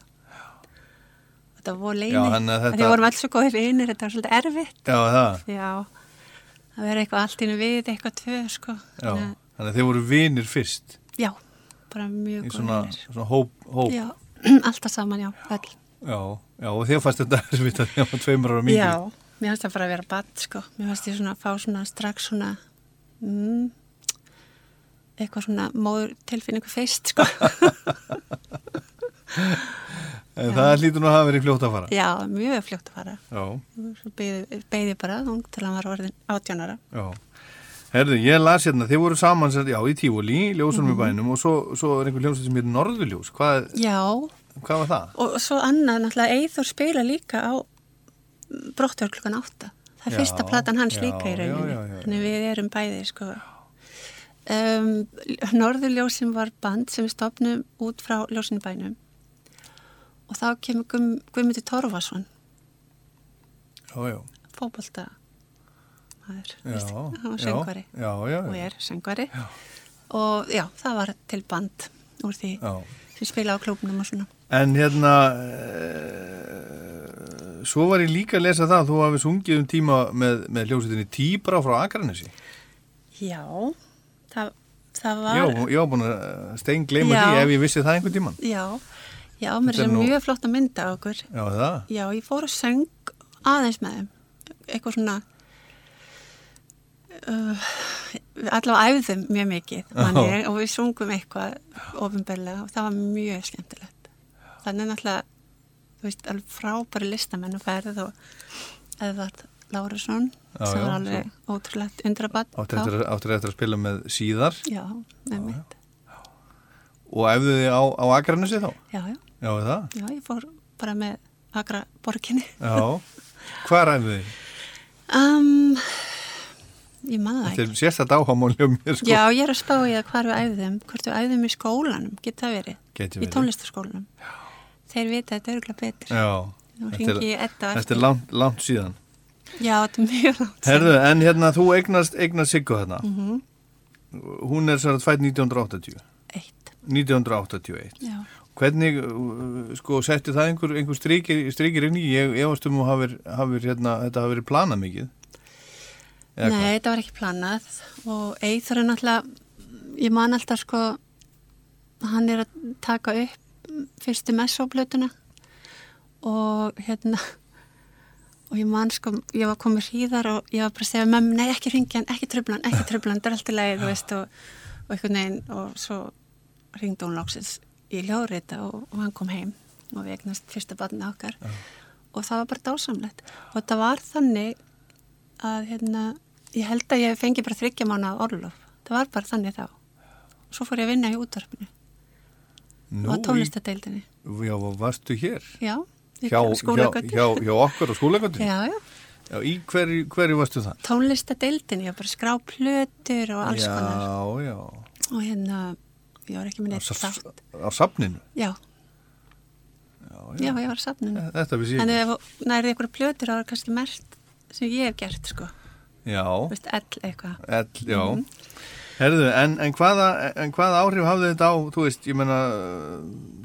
S6: þetta var leini.
S1: Þetta-
S6: Því vorum alls svo góðir vinir, þetta var svolítið erfitt.
S1: Já, það.
S6: Já, það verður eitthvað allt innu við, eitthvað tvö, sko. Þannig að-
S1: Þannig að þið voru vinir fyrst
S6: Já, bara mjög
S1: í
S6: góðir
S1: svona,
S6: vinir.
S1: svona hóp, hóp.
S6: Já, alltaf saman, já, öll.
S1: Já, já, og þið fannst þetta erfitt að þið var tveimur ára mingri.
S6: Já, mér fannst það bara að vera badd, sko. Mér fannst ég svona að fá svona strax svona, mm, eitthvað svona móður tilfinningu feist, sko.
S1: En það hlýtur nú að hafa verið fljótt að fara.
S6: já, mjög fljótt að fara.
S1: Já,
S6: Svo beði ég bara, hún til að hann var orðin átjónara.
S1: já. Herðu, ég las hérna, þið voru saman, sem sagt, já, í Tífóli, ljósunum
S6: Mhm.
S1: í bænum og svo, svo er einhver hljómsveit sem heitir Norðurljós. Hvað,
S6: Já,
S1: hvað var það?
S6: og svo annað, náttúrulega, Eithor spila líka á brottverð klukkan átta. Það er
S1: Já,
S6: fyrsta platan hans
S1: já,
S6: líka í rauninni. Þannig við erum bæði, sko. Um, Norðurljósin var band sem við stopnum út frá ljósinu bænum og þá kemur Guð, Guðmundur Torfason,
S1: Já, já.
S6: fótbolta maður,
S1: Já,
S6: veist, hann var
S1: já,
S6: söngvari
S1: já, já,
S6: og
S1: já.
S6: er söngvari og já, það var til band úr því
S1: Já.
S6: sem spila á klúbnum og svona.
S1: En hérna, e, svo var ég líka að lesa það, þú hafið sungið um tíma með, með hljómsveitinni Tíbra frá Akranesi.
S6: Já, það, það var...
S1: Já, ég var búin að stein gleyma
S6: Já.
S1: því ef ég vissi það einhvern tíman.
S6: Já, já, mér
S1: er
S6: er
S1: nú-
S6: mjög flott að mynda okkur.
S1: Já, það.
S6: Já, ég fór að söng aðeins með þeim. Eitthvað svona, uh, allavega æfðum mjög mikið, manni, og við sungum eitthvað ofinberlega og það var mjög skemmtilegt. Þannig náttúrulega, þú veist, alveg frábæri listamenn og ferð og Eðvard Lárusson, sem
S1: já,
S6: var alveg ótrúlegt undrabatt.
S1: Áttir eftir, að spila með síðar
S6: Já, með mitt.
S1: og æfðu þið á, á Akranesi þá?
S6: Já, já,
S1: Já, það?
S6: já, ég fór bara með Agra borginni.
S1: Já. Hvar æfðu þið?
S6: Um, ég maður það
S1: Þetta
S6: ekki.
S1: er sérstætt áhámál hjá mér, sko.
S6: Já, ég er að spá í að hvar við æfðum, hvort við æfðum í skólanum, getur það verið?
S1: Geti
S6: Í
S1: verið.
S6: tónlistaskólanum. Þeir vita þetta örgulega betur.
S1: Já. Þetta er, er langt síðan.
S6: Já, þetta er mjög langt.
S1: Herðu, en hérna, þú eignast, eignast Siggu þarna.
S6: Mhm.
S1: Hún er sér að fætt 1980.
S6: Eitt.
S1: 1981.
S6: Já.
S1: Hvernig, uh, sko, setti það einhver, einhver strikir inn í? Ég efast um að hafir, hafir, hérna, þetta hafi verið planað mikið.
S6: Nei, þetta var ekki planað og Eithor er náttúrulega, ég man alltaf sko, hann er að taka upp fyrstu messóplötuna og hérna, og ég man sko, ég var komið hríðar og ég var bara að segja mömmu, nei ekki ringja hann, ekki tröflan, ekki tröflan, þetta er alltaf leið, þú veist, og, og einhvern veginn og svo ringdi hún lóksins í hljóðrita og, og hann kom heim og við eignast fyrsta barni okkar og það var bara dásamlegt og þetta var þannig að hérna, ég held að ég fengi bara þryggja mánu af orlof. Það var bara þannig þá. Svo fór ég að vinna í útvarpinu
S1: Nú,
S6: og tónlistadeildinni.
S1: í, já, varstu hér?
S6: Já, í
S1: Hjá, hjá, hjá, okkur á skólagötu?
S6: Já, já,
S1: Já, í hverju, hverju varstu það?
S6: tónlistadeildinni, ég var bara að skrá plötur og alls
S1: já,
S6: konar.
S1: já,
S6: Og hérna, ég var ekki með
S1: Á
S6: neitt þátt.
S1: á safninu.
S6: Já, já, ég var að safninu.
S1: Þetta vissi ég
S6: Þannig
S1: ekki.
S6: ef nærið ykkur plötur, það var kannski mert sem ég hef gert, sko.
S1: Já,
S6: Þú veist, ell eitthvað.
S1: ell, já.
S6: Mhm.
S1: Herðu, en, en, hvaða, en hvaða áhrif hafði þetta á, þú veist, ég menna,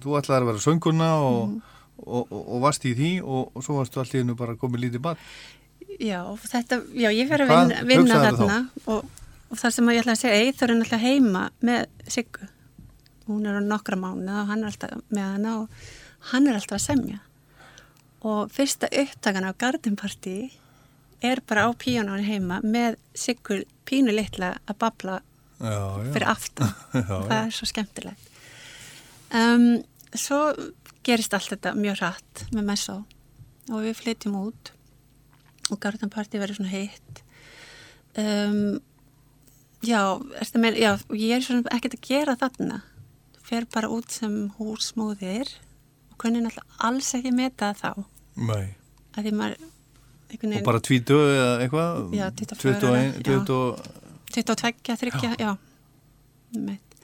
S1: þú ætlaði að vera sönguna og,
S6: Mhm.
S1: Og, og, og varst í því og, og svo varstu allir nú bara komið lítið barn.
S6: Já, þetta, já, ég fer að vinna, vinna þarna og, og það sem ég ætla að segja, Eithor er náttúrulega heima með Siggu. Hún er á nokkra mánuð og hann er alltaf með hana og hann er alltaf að semja. Og fyrsta upptakan af Garden Party er bara á píjónu heima með Siggu pínu litla að babla
S1: Já, já.
S6: fyrir aftan.
S1: Já,
S6: það er svo skemmtilegt. Um, svo gerist allt þetta mjög hratt með Messó og við flytjum út og Garden Party verður svona heitt. Um, já, meina, já, og ég er svona ekkert að gera þarna. Fer bara út sem húsmóðir og kunni náttúrulega alls ekki meta þá.
S1: Nei.
S6: Maður, einhvern
S1: Og bara tvítu eða eitthvað?
S6: Já, 24 ára,
S1: 21,
S6: já.
S1: 20,
S6: 22, 30, já, Meitt.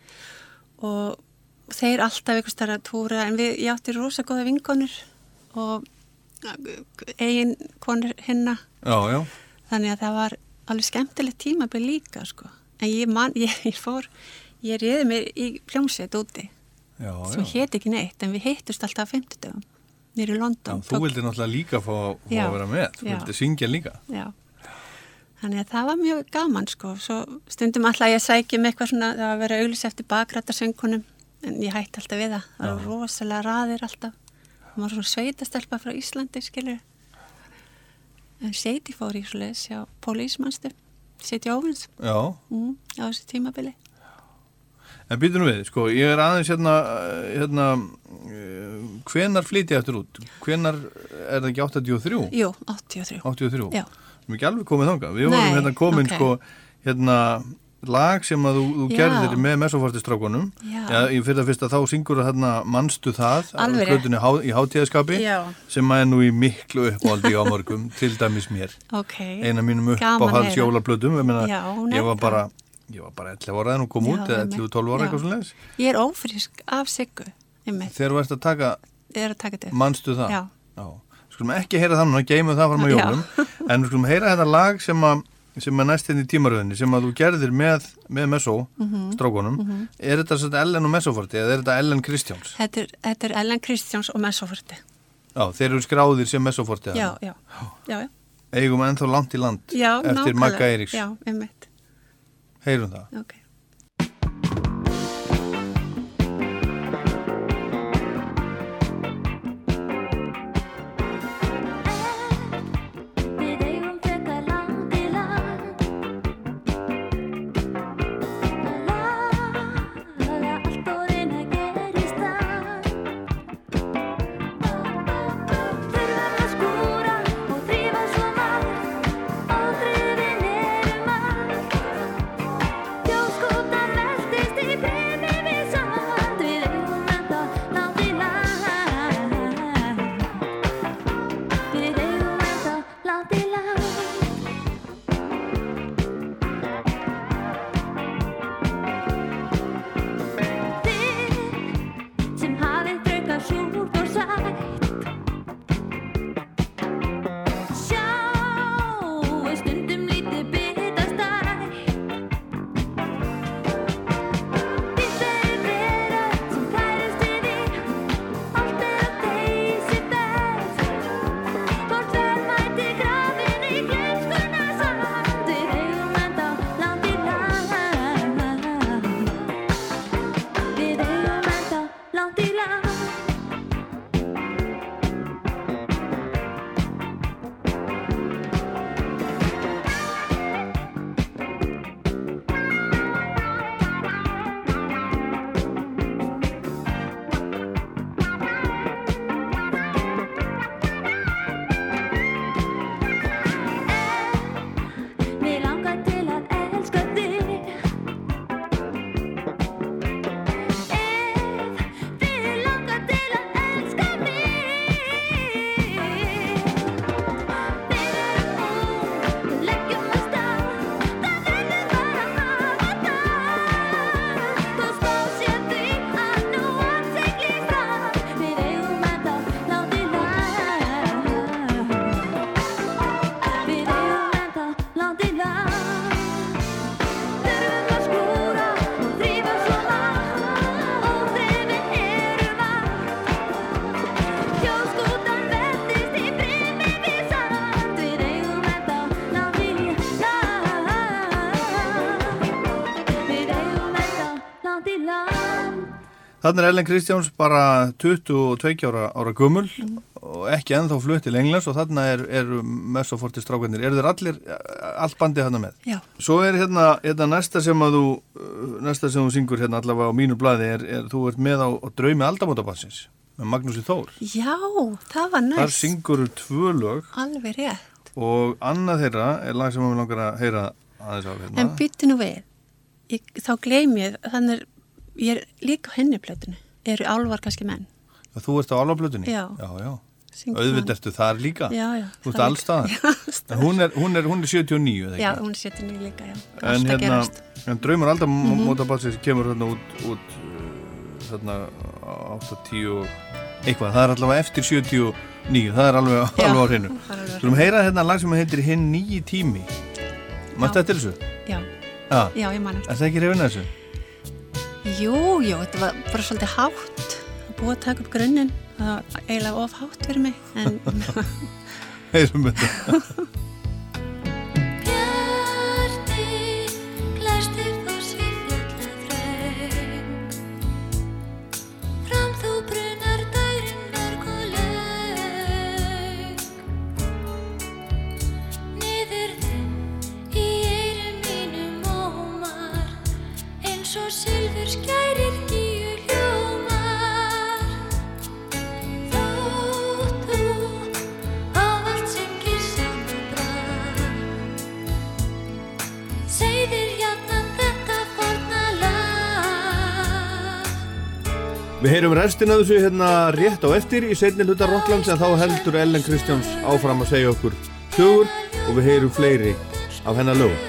S6: og þeir alltaf ykkur starra að túra en við, ég átti rosa góða vinkonur og eigin konur hinna
S1: já, já.
S6: þannig að það var alveg skemmtilegt tímabil líka sko. en ég, man, ég, ég fór ég reyði mér í pljómsveit úti
S1: Já,
S6: sem hétt ekki neitt en við hittust alltaf á 50 dögum
S7: nýri
S1: Já,
S7: London.
S1: þú vildi náttúrulega líka fá, fá að vera með, þú vildi syngja líka.
S7: Já. Þannig að það var mjög gaman sko. Svo stundum alltaf ég sækja með eitthvað svona, það var að vera auglýs eftir bakrættarsöngunum, en ég hætti alltaf við það. Það var rosalega raðir alltaf. Það var svona sveitastelpa frá Íslandi, skilur. En Seiti fór í svo leiðis hjá Pólísmannstu, Seiti Óvins,
S1: Já,
S7: mm, á þessu tímabili.
S1: en býtum við, sko, ég er aðeins hérna, eh, hérna, uh, hvenar flytja eftir út? Hvenar er það ekki 83?
S7: Jú, 83.
S1: 83?
S7: Já.
S1: Við erum ekki alveg komið þangað. Við
S7: Nei,
S1: vorum hérna komin,
S7: ok.
S1: sko, hérna, lag sem að þú, þú
S7: Já.
S1: gerðir með mesofortistrákunum.
S7: Já.
S1: í fyrsta fyrsta þá syngur það hérna Manstu það, há, í hátíðaskapi,
S7: Já.
S1: sem að er nú í miklu uppáldi á morgum, til dæmis mér.
S7: Ok.
S1: eina mínum upp
S7: Gaman
S1: á
S7: að
S1: hans jólaplötum ég,
S7: Já,
S1: var bara ég var bara 11 ára en hún kom
S7: Já,
S1: út eða
S7: einmitt.
S1: 11-12 ára
S7: Já.
S1: eitthvað svona
S7: Ég er ófrísk af siggu,
S1: þegar þú ert að taka,
S7: er að
S1: manstu það
S7: Já.
S1: skulum ekki heyra það núna, geymum það fram á
S7: Já.
S1: jólum en skulum heyra þetta lag sem að sem er næst inn í tímaröðinni sem að þú gerðir með, með Meso,
S7: Mhm.
S1: strákunum er þetta svona Ellen og Mesoforti eða er þetta Ellen Kristjáns?
S7: Þetta er, þetta er Ellen Kristjáns og Messoforti.
S1: Já, þeir eru skráðir sem Mesoforti
S7: Já, já, já, já.
S1: eigum ennþá langt í land
S7: Já,
S1: eftir
S7: nákvæmlega.
S1: Magga Eiríks,
S7: Já, einmitt.
S1: heyrum það
S7: Ok.
S1: Þannig er Ellen Kristjáns bara 22 ára, ára gummul og ekki ennþá flutt til Englands og þarna er, er Messoforti strákarnir. Eru þeir allir, allt bandið þarna með?
S7: Já.
S1: Svo er hérna, hérna næsta sem að þú, næsta sem þú syngur hérna allavega á mínu blaði er, er þú ert með á, á draumi aldamótabassins með Magnúsi Þór.
S7: Já, það var
S1: Þar
S7: næst.
S1: syngur þú tvö lög
S7: Alveg rétt.
S1: og annað þeirra er lag sem við langar að heyra aðeins á hérna.
S7: En bytti nú við. Ég, þá gleym ég, þannig er, ég er líka henni plötunni. Eru álvar kannski menn.
S1: Þú ert á alvaplutunni?
S7: Já.
S1: Já, já.
S7: Syngur
S1: Auðvitað ertu þar líka.
S7: Já, já.
S1: Þú ert
S7: það
S1: alls staðar.
S7: Já, alls
S1: En
S7: staðar.
S1: hún er, hún er, hún er 79, eða ekki?
S7: Já, hún er setið nýja líka, já.
S1: En
S7: Allt að
S1: hérna,
S7: gerast.
S1: en draumur aldar mm
S7: Mhm.
S1: mótabatsins kemur þarna út, út þarna 80 og eitthvað, það er allavega eftir 79, það er alveg,
S7: Já,
S1: alveg á hreinu.
S7: það er alveg á
S1: Skulum heyra hérna lag sem heitir Hinn nýji tími. Mætti þetta þessu?
S7: Já,
S1: Já.
S7: já, ég man eftir.
S1: Er það ekki reyfin þessu?
S7: Jú, jú, þetta var bara svolítið hátt.
S6: búið að taka upp grunninn það var eiginlega of hátt fyrir mig en
S1: Heyrum þetta. Við heyrum restin af þessu hérna rétt á eftir í seinni hluta Rocklands en þá heldur Ellen Kristjáns áfram að segja okkur sögur og við heyrum fleiri af hennar lögum.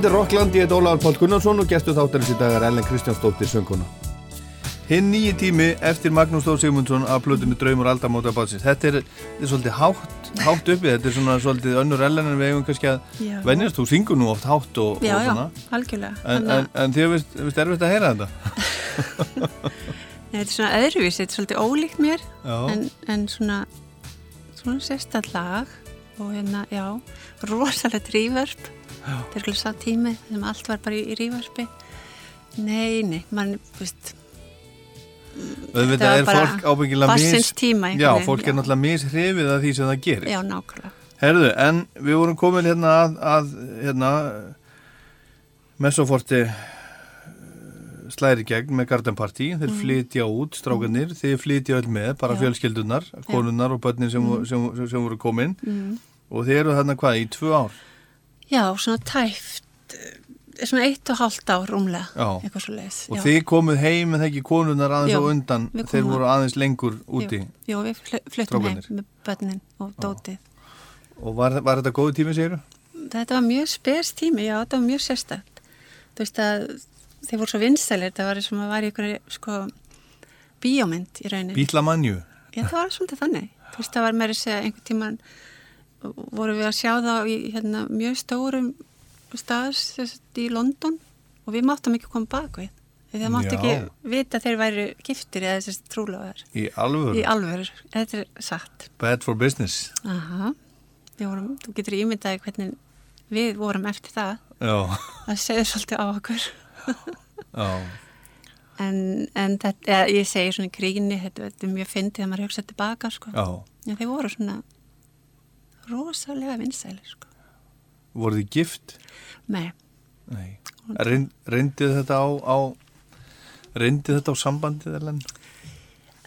S9: Þetta er
S1: Rockland, ég heit Ólafur Pál Gunnarsson og gestu þáttarins í dag er Ellen Kristjánsdóttir sönguna. Hinn nýji tími eftir Magnús Þór Sigmundsson af plötunni Draumur aldamóta bátsins. Þetta er, þetta er svolítið hátt, hátt uppi, þetta er svona svolítið önnur Ellen en við eigum kannski að
S6: Já.
S1: venjast. Þú syngur nú oft hátt og,
S6: já,
S1: og
S6: já,
S1: svona.
S6: algjörlega
S1: En, en,
S6: að-
S1: en þið veist erfitt að heyra þetta?
S6: Nei, þetta er svona öðruvísi, þetta er svolítið ólíkt mér
S1: Já.
S6: en, en svona svona sérstætt lag og hérna, já, rosalegt rývörp þetta er svolítið sá tími sem allt var bara í, í rývörpi Nei, nei, mann, veist
S1: Þetta
S6: var
S1: er
S6: bara barnsins tíma
S1: Já, fólk er
S6: já.
S1: náttúrulega mishrifið af því sem það gerir.
S6: Já, nákvæmlega
S1: Herðu, en við vorum komin hérna að, að hérna, Messoforti slæri gegn með Garden Party, þeir flytja út strákanir, þeir flytja öll með bara
S6: Mm.
S1: Fjölskyldunar, konunnar og börnin sem, mm. sem, sem, sem voru komin
S6: mm.
S1: og þeir eru þarna hvað, í tvö ár
S6: Já, svona tæft svona eitt og hálft ár rúmlega,
S1: Já.
S6: eitthvað svo leiðis.
S1: Og þið komuð heim en það ekki konunar aðeins
S6: Jú,
S1: á undan, þeir voru aðeins lengur úti.
S6: Jú við fl- fluttum heim með börnin og dótið.
S1: Og var, var þetta góði tími, segir
S6: Þetta var mjög spes tími, já, þetta var mjög sérstætt. Þú veist að þeir voru svo vinsælir, þetta var sem að í ykkur, sko, bíómynd í rauninni.
S1: Bílamanju.
S6: Já, það var svolítið þannig. Þú veist, það var meira að segja einhvern tíman voru við að sjá það í hérna, mjög stórum stað sem sagt, í London og við máttum ekki koma bak við. Því það mátti
S1: Já.
S6: ekki vita að þeir væri giftir eða þessi trúlóðar.
S1: Í alvöru.
S6: Í alvöru, þetta er satt.
S1: Bad for business.
S6: Vorum, þú getur ímyndaði hvernig við vorum eftir það.
S1: Já,
S6: Það segir svolítið á okkur.
S1: já,
S6: En, en þetta, ja, ég segi svona í gríni, þetta, þetta er mjög fyndið að maður hugsa tilbaka, sko.
S1: já.
S6: Já, þeir voru svona rosalega vinsæli, sko.
S1: Voru þið gift?
S6: Nei,
S1: Nei. Reynd, reyndið þetta á, á reyndið þetta á sambandið, Ellen?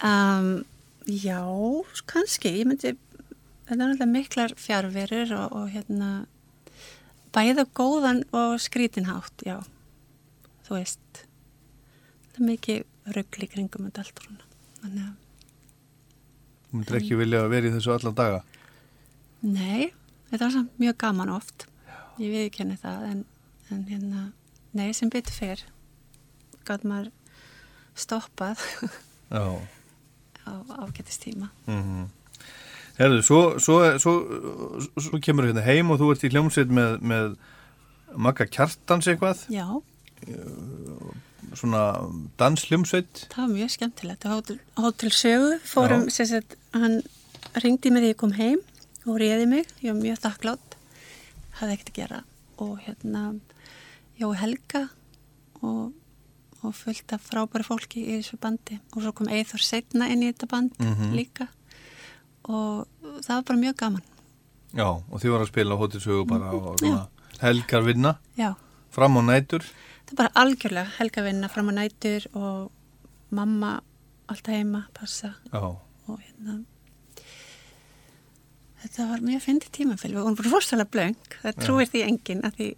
S6: um, já, kannski, ég myndi, þetta er náttúrulega miklar fjárverur og, og hérna, bæða góðan og skrítinhátt, já, þú veist, það er mikið ruggli kringum allt svona, þannig að,
S1: Þú myndir ekki vilja vera í þessu alla daga?
S6: Nei, þetta var samt mjög gaman oft, ég viðkenni það, en, en hérna, nei, sem betur fer, gátt maður stoppað
S1: Já.
S6: á ágættistíma.
S1: Mm Herðu, svo, svo, svo, svo kemur hérna heim og þú ert í hljómsveit með, með Magga Kjartans eitthvað,
S6: Já,
S1: svona dansljómsveit.
S6: það var mjög skemmtilegt. Hótel Sögu fórum, sagt, hann ringdi mig þegar ég kom heim og réði mig, ég var mjög þakklátt, hafði ekkert að gera. Og hérna, Jói Helga og, og fullt af frábæri fólki í þessu bandi. Og svo kom Eithor setna inn í þetta band
S1: Mhm.
S6: líka. Og það var bara mjög gaman.
S1: Já, og þið var að spila hóttisögu bara á svona helgar vinna,
S6: Já,
S1: fram á nætur.
S6: það er bara algjörlega helgavinna fram á nætur og mamma alltaf heima, passa.
S1: Já,
S6: og hérna þetta var mjög fyndið tímafél við vorum rosalega blöng, það trúir því enginn að því,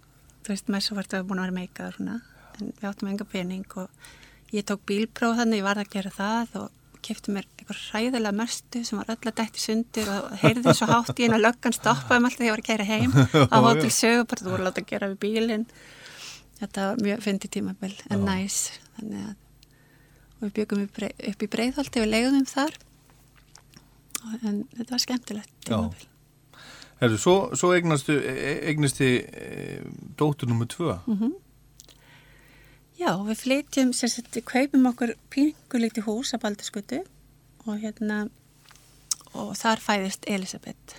S6: þú veist, maður svo vart að búin að vera svona, en við áttum enga pening og ég tók bílpróf þannig, ég var að gera það og kefti mér eitthvað hræðilega mörstu sem var öll að dætti sundir og heyrði svo hátt í einu að löggan stoppaði mig alltaf þegar ég var að kæra heim á hótel sögu, bara þú voru að láta að gera við bílinn. Þetta var mjög fyndið tímafél en næs, að og við byggum upp, í breiðholti við leiðum þar. Og- en þetta var skemmtilegt
S1: herðu, svo, svo eignastu, eignastu e, dóttur nummer tvö.
S6: Mhm. Já, við flytjum, við kaupum okkur pingulíti hús að Baldurskutu og hérna, og þar fæðist Elisabeth,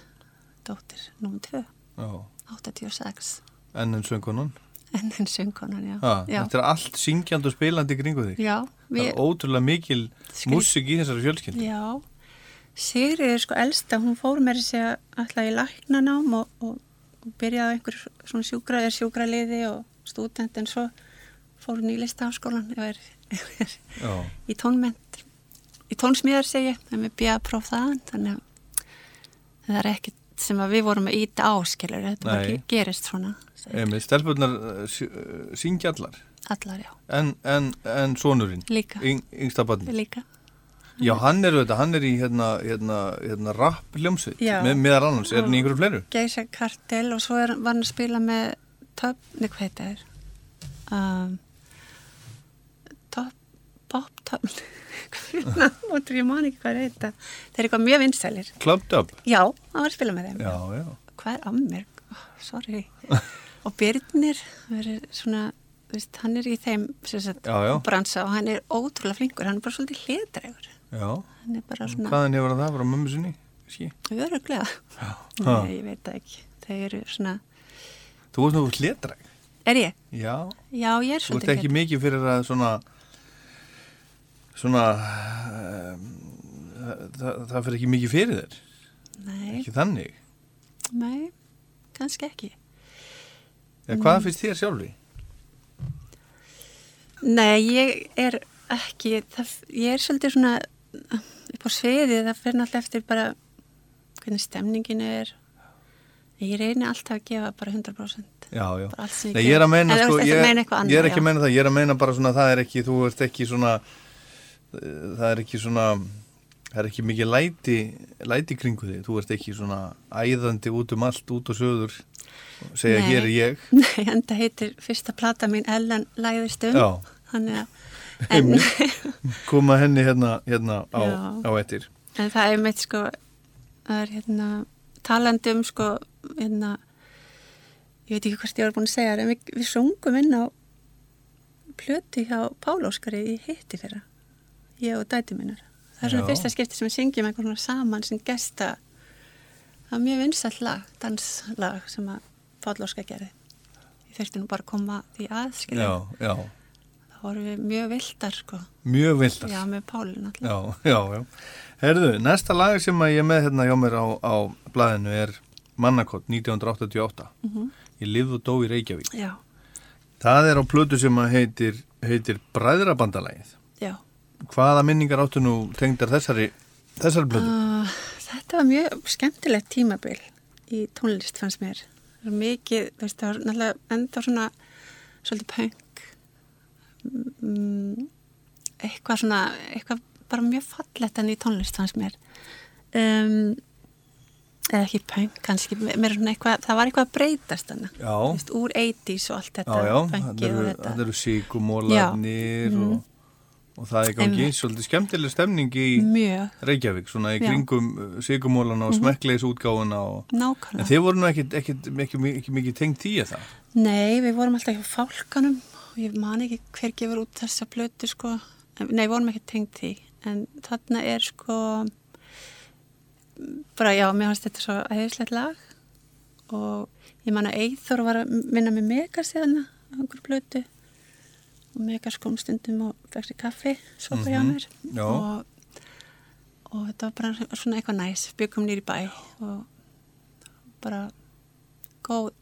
S6: dóttir nummer 2,
S1: Já,
S6: 86,
S1: enn en söngunan.
S6: en henn söngkonan, já.
S1: Ha,
S6: já.
S1: þetta er allt syngjandi og spilandi kringu þig.
S6: Já,
S1: Það
S6: við,
S1: er ótrúlega mikil
S6: Skrít-
S1: músik í þessari fjölskyldu.
S6: já, Sigriður er sko elsta, hún fór þessi að alltaf í læknanám og, og, og byrjaði á einhver svona sjúkra, er sjúkraliði og stúdent en svo fór hún í listaháskólan og er, er í tónment í tónsmíðar segi ég, það er með bjöða próf þaðan þannig að það er ekkert sem að við vorum að íta áskilur þetta
S1: Nei.
S6: ge- gerist svona
S1: Emi, stelpurnar uh, uh, syngja allar.
S6: allar, já,
S1: En, en, en sonurinn,
S6: líka,
S1: yng, yngsta barni.
S6: líka
S1: Já, hann er auðvitað, hann er í hérna, hérna, hérna rap hljómsveit, með, meðar annars, er hann í einhverju fleiru?
S6: Geisa Kartel og svo er, var hann að spila með Top, nei hvað heita þér um, Top Pop Top og ég man ekki hvað er þetta. Þeir eru eitthvað mjög vinsælir.
S1: Clubbed Up?
S6: já, hann var að spila með þeim.
S1: Já, já.
S6: hvað er að mér, oh, sorry. Og Byrnir er svona, veist, hann er í þeim sagt,
S1: Já,
S6: bransa og hann er ótrúlega flinkur, hann er bara svolítið hlétrægur Svona
S1: hvaðan hefur það frá mömmu sinni?
S6: Öruglega nei, ég veit það ekki, þeir eru svona
S1: Þú veist nú hlétræk?
S6: er ég?
S1: Já,
S6: Já, ég er
S1: þú ert
S6: svolítið
S1: ekki mikið fyrir að svona, svona, um, það, það fyrir ekki mikið fyrir þér,
S6: Nei,
S1: ekki þannig.
S6: nei, kannski ekki.
S1: Ja, hvað finnst þér sjálfri?
S6: Nei, ég er ekki, það, ég er svolítið svona upp á sviði, það fyrir náttúrulega eftir bara hvernig stemningin er, Ég reyni alltaf að gefa bara 100%.
S1: Já, já.
S6: Bara
S1: Nei, ég er að meina, sko, ég,
S6: annað,
S1: ég er ekki að meina það, ég er að meina bara svona, það er ekki, þú ert ekki svona, það er ekki svona, það er ekki mikið læti, læti kringu þig, þú ert ekki svona æðandi út um allt, út og söður, segja
S6: Nei.
S1: hér er ég.
S6: Nei, en það heitir fyrsta plata mín Ellen læðist um. Þannig að, en,
S1: Koma henni hérna, hérna á, á ettir.
S6: en það er meitt sko, er hérna, talandi um sko, hérna, ég veit ekki hvort ég var búin að segja en við, við sungum inn á plötu hjá Pál Óskari í hitti fyrra, ég og dæti minnar. Það er svona fyrsta skipti sem við syngjum eitthvað svona saman sem gesta, það er mjög vinsall lag, danslag sem að Pál Óskar gerði. Ég þurfti nú bara að koma því að, skilja.
S1: Já, já,
S6: Það voru við mjög vildar, sko.
S1: mjög vildar.
S6: Já, með Pálin alltaf.
S1: Já, já, já. Herðu, næsta lag sem ég er með hérna hjá mér á, á blaðinu er Mannakott 1988.
S6: Mhm.
S1: Ég lifð og dó í Reykjavík.
S6: Já,
S1: Það er á plötu sem heitir, heitir Bræðrabandalægið.
S6: já.
S1: Hvaða minningar áttu nú tengdar þessari, þessari plötu?
S6: Uh, þetta var mjög skemmtilegt tímabil í tónlist fannst mér. Það var mikið, veist, það var náttúrulega enda svona svolítið punk. Mm, eitthvað svona, eitthvað bara mjög fallett enn í tónlist fannst mér. Um, eða ekki punk kannski, mér er svona eitthvað, það var eitthvað að breytast.
S1: Já.
S6: Veist, úr 80s og allt
S1: Já,
S6: þetta,
S1: já,
S6: þetta.
S1: það eru síkumólarnir
S6: Já.
S1: og, og það er gangi svolítið skemmtileg stemning í
S6: Mjög,
S1: Reykjavík, svona í
S6: Já.
S1: kringum síkumólana og
S6: Mhm.
S1: smekkleis
S6: nákvæmlega.
S1: en þið voru nú ekki, ekki mikið tengt í það.
S6: Nei, við vorum alltaf hjá fálkanum og ég man ekki hver gefur út þessa plötu sko. Nei, vorum ekki tengt því. En þarna er sko bara já, mér fannst þetta svo æðislegt lag. Og ég man að Eithor var að vinna með Megas hérna á einhverju plötu. Og Megas kom stundum og fekk sér kaffi sopa hjá
S1: Mhm,
S6: mér. og, og þetta var bara svona eitthvað næs byggum nýri bæ. Og bara góð,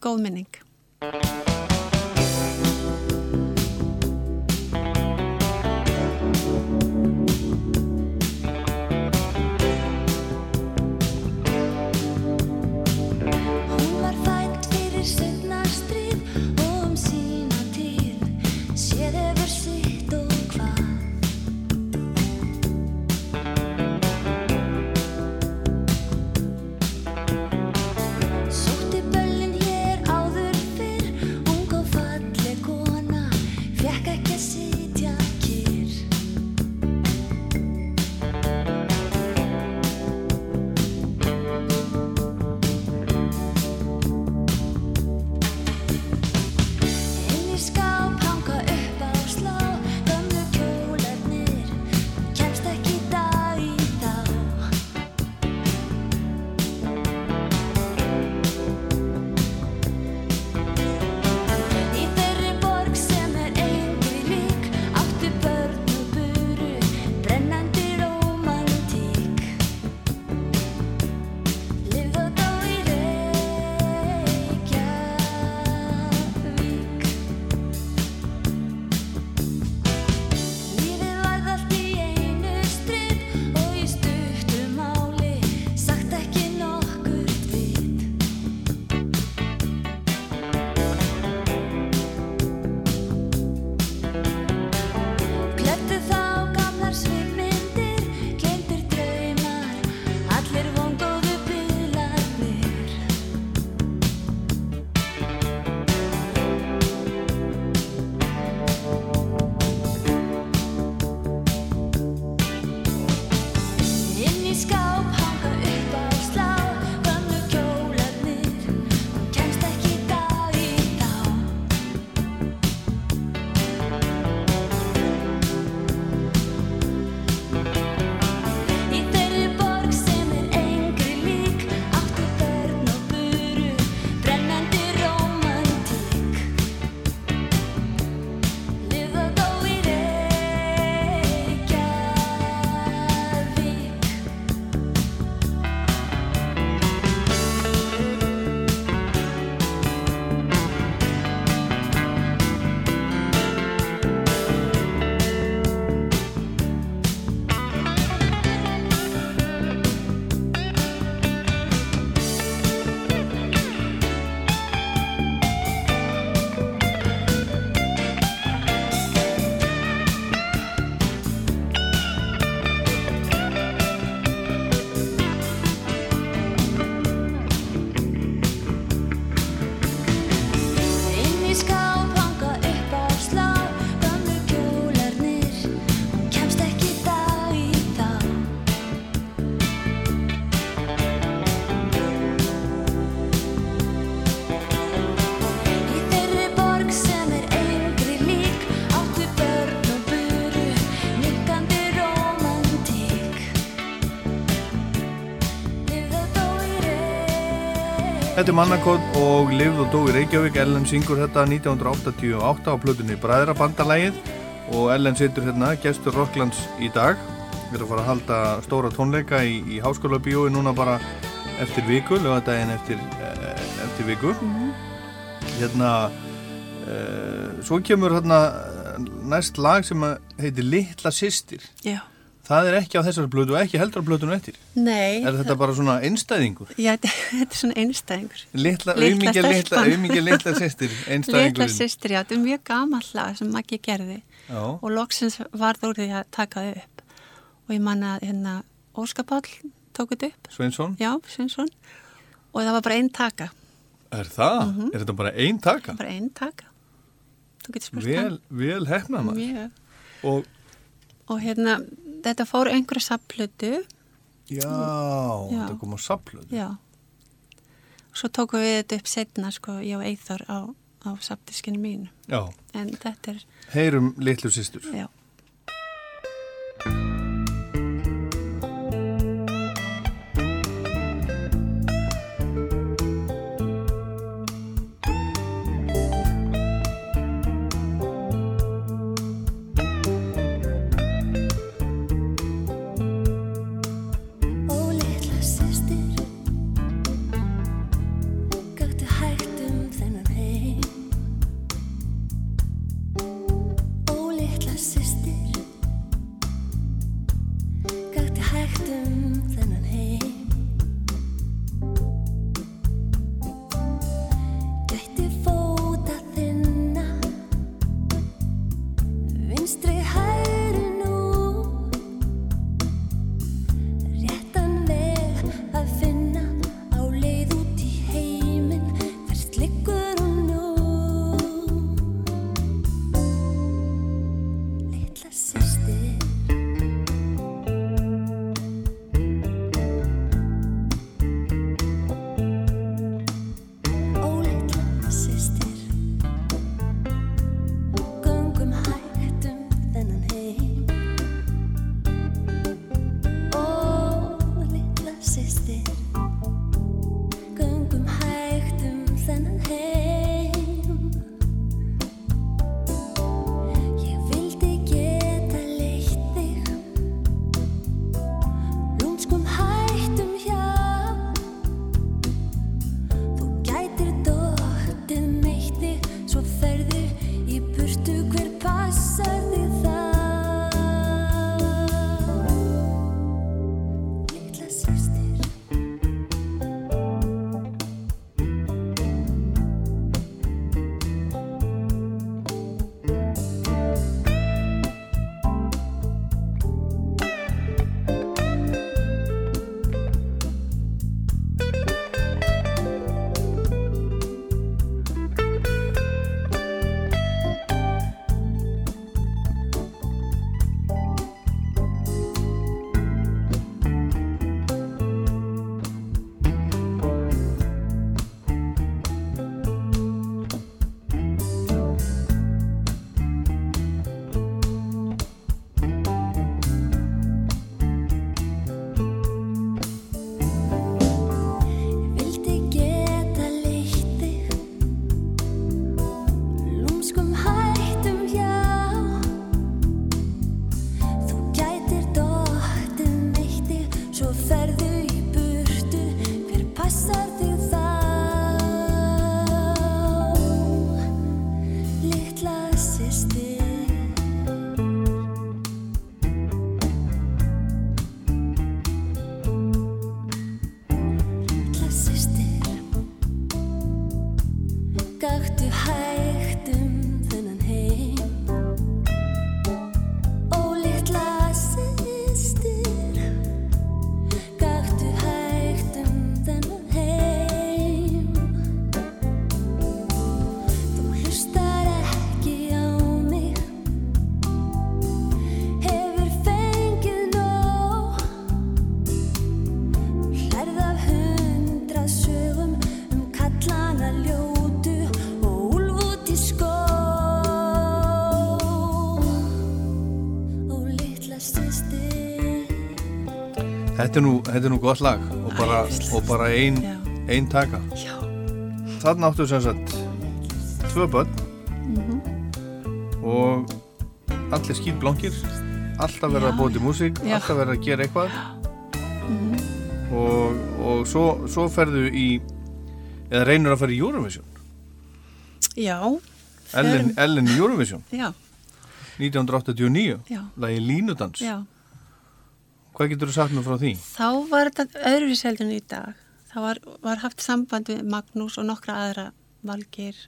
S6: góð minning
S1: Er Mannakott og Livð og dó í Reykjavík. Ellen syngur þetta 1988 á plötunni Bræðrabandalægið og Ellen situr hérna, gestur Rocklands í dag. Við erum að fara að halda stóra tónleika í, í háskóla bíói núna bara eftir viku, lögadaginn eftir, eh, eftir viku. Hérna, eh, svo kemur hérna næst lag sem heitir Litla Systir.
S7: Já.
S1: Það er ekki á þessari blödu og ekki heldur á blödunu eftir.
S7: Nei.
S1: Er þetta bara svona einstæðingur?
S7: Já, þetta er svona einstæðingur.
S1: Litla auðmingja litla,
S7: stelpan.
S1: auðmingja litla sýstir, einstæðingurinn.
S7: sýstir, já, þetta er mjög gamall lag sem Maggi gerði
S1: Já.
S7: og loksins varð úr því að taka það upp og ég man að hérna Óskapall tók þetta upp
S1: Sveinsson,
S7: já, Sveinsson og það var bara einn taka
S1: er það?
S7: Mhm.
S1: Er þetta bara ein taka?
S7: bara einn taka þú getur spurt
S1: Vel, vel hefnað maður.
S7: mjög
S1: Og,
S7: og hérna, þetta fór einhverja sapplötu
S1: já,
S7: Já.
S1: þetta kom á saplöðu.
S7: já svo tókum við þetta upp setna sko, ég og Eithor á, á sapdiskinu mínu
S1: Já,
S7: en þetta er,
S1: heyrum litlu sýstur.
S7: já
S1: Þetta er nú, þetta er nú gott lag og bara, og bara ein, ein taka.
S7: já,
S1: þarna áttu sem sagt tvö börn.
S6: Mhm.
S1: og allir skýtblankir alltaf verið
S6: Já.
S1: að til músík alltaf verið að gera eitthvað.
S6: Mhm.
S1: og, og svo, svo ferðu í eða reynur að fara í Eurovision.
S6: Já,
S1: Ellen. Ellen Eurovision.
S6: Já,
S1: 1989
S6: já,
S1: lagi Línudans.
S6: Já.
S1: Hvað getur þú sagt mér frá því?
S6: Þá var þetta en í dag. Það var, var haft samband við Magnús og nokkra aðra Valgir,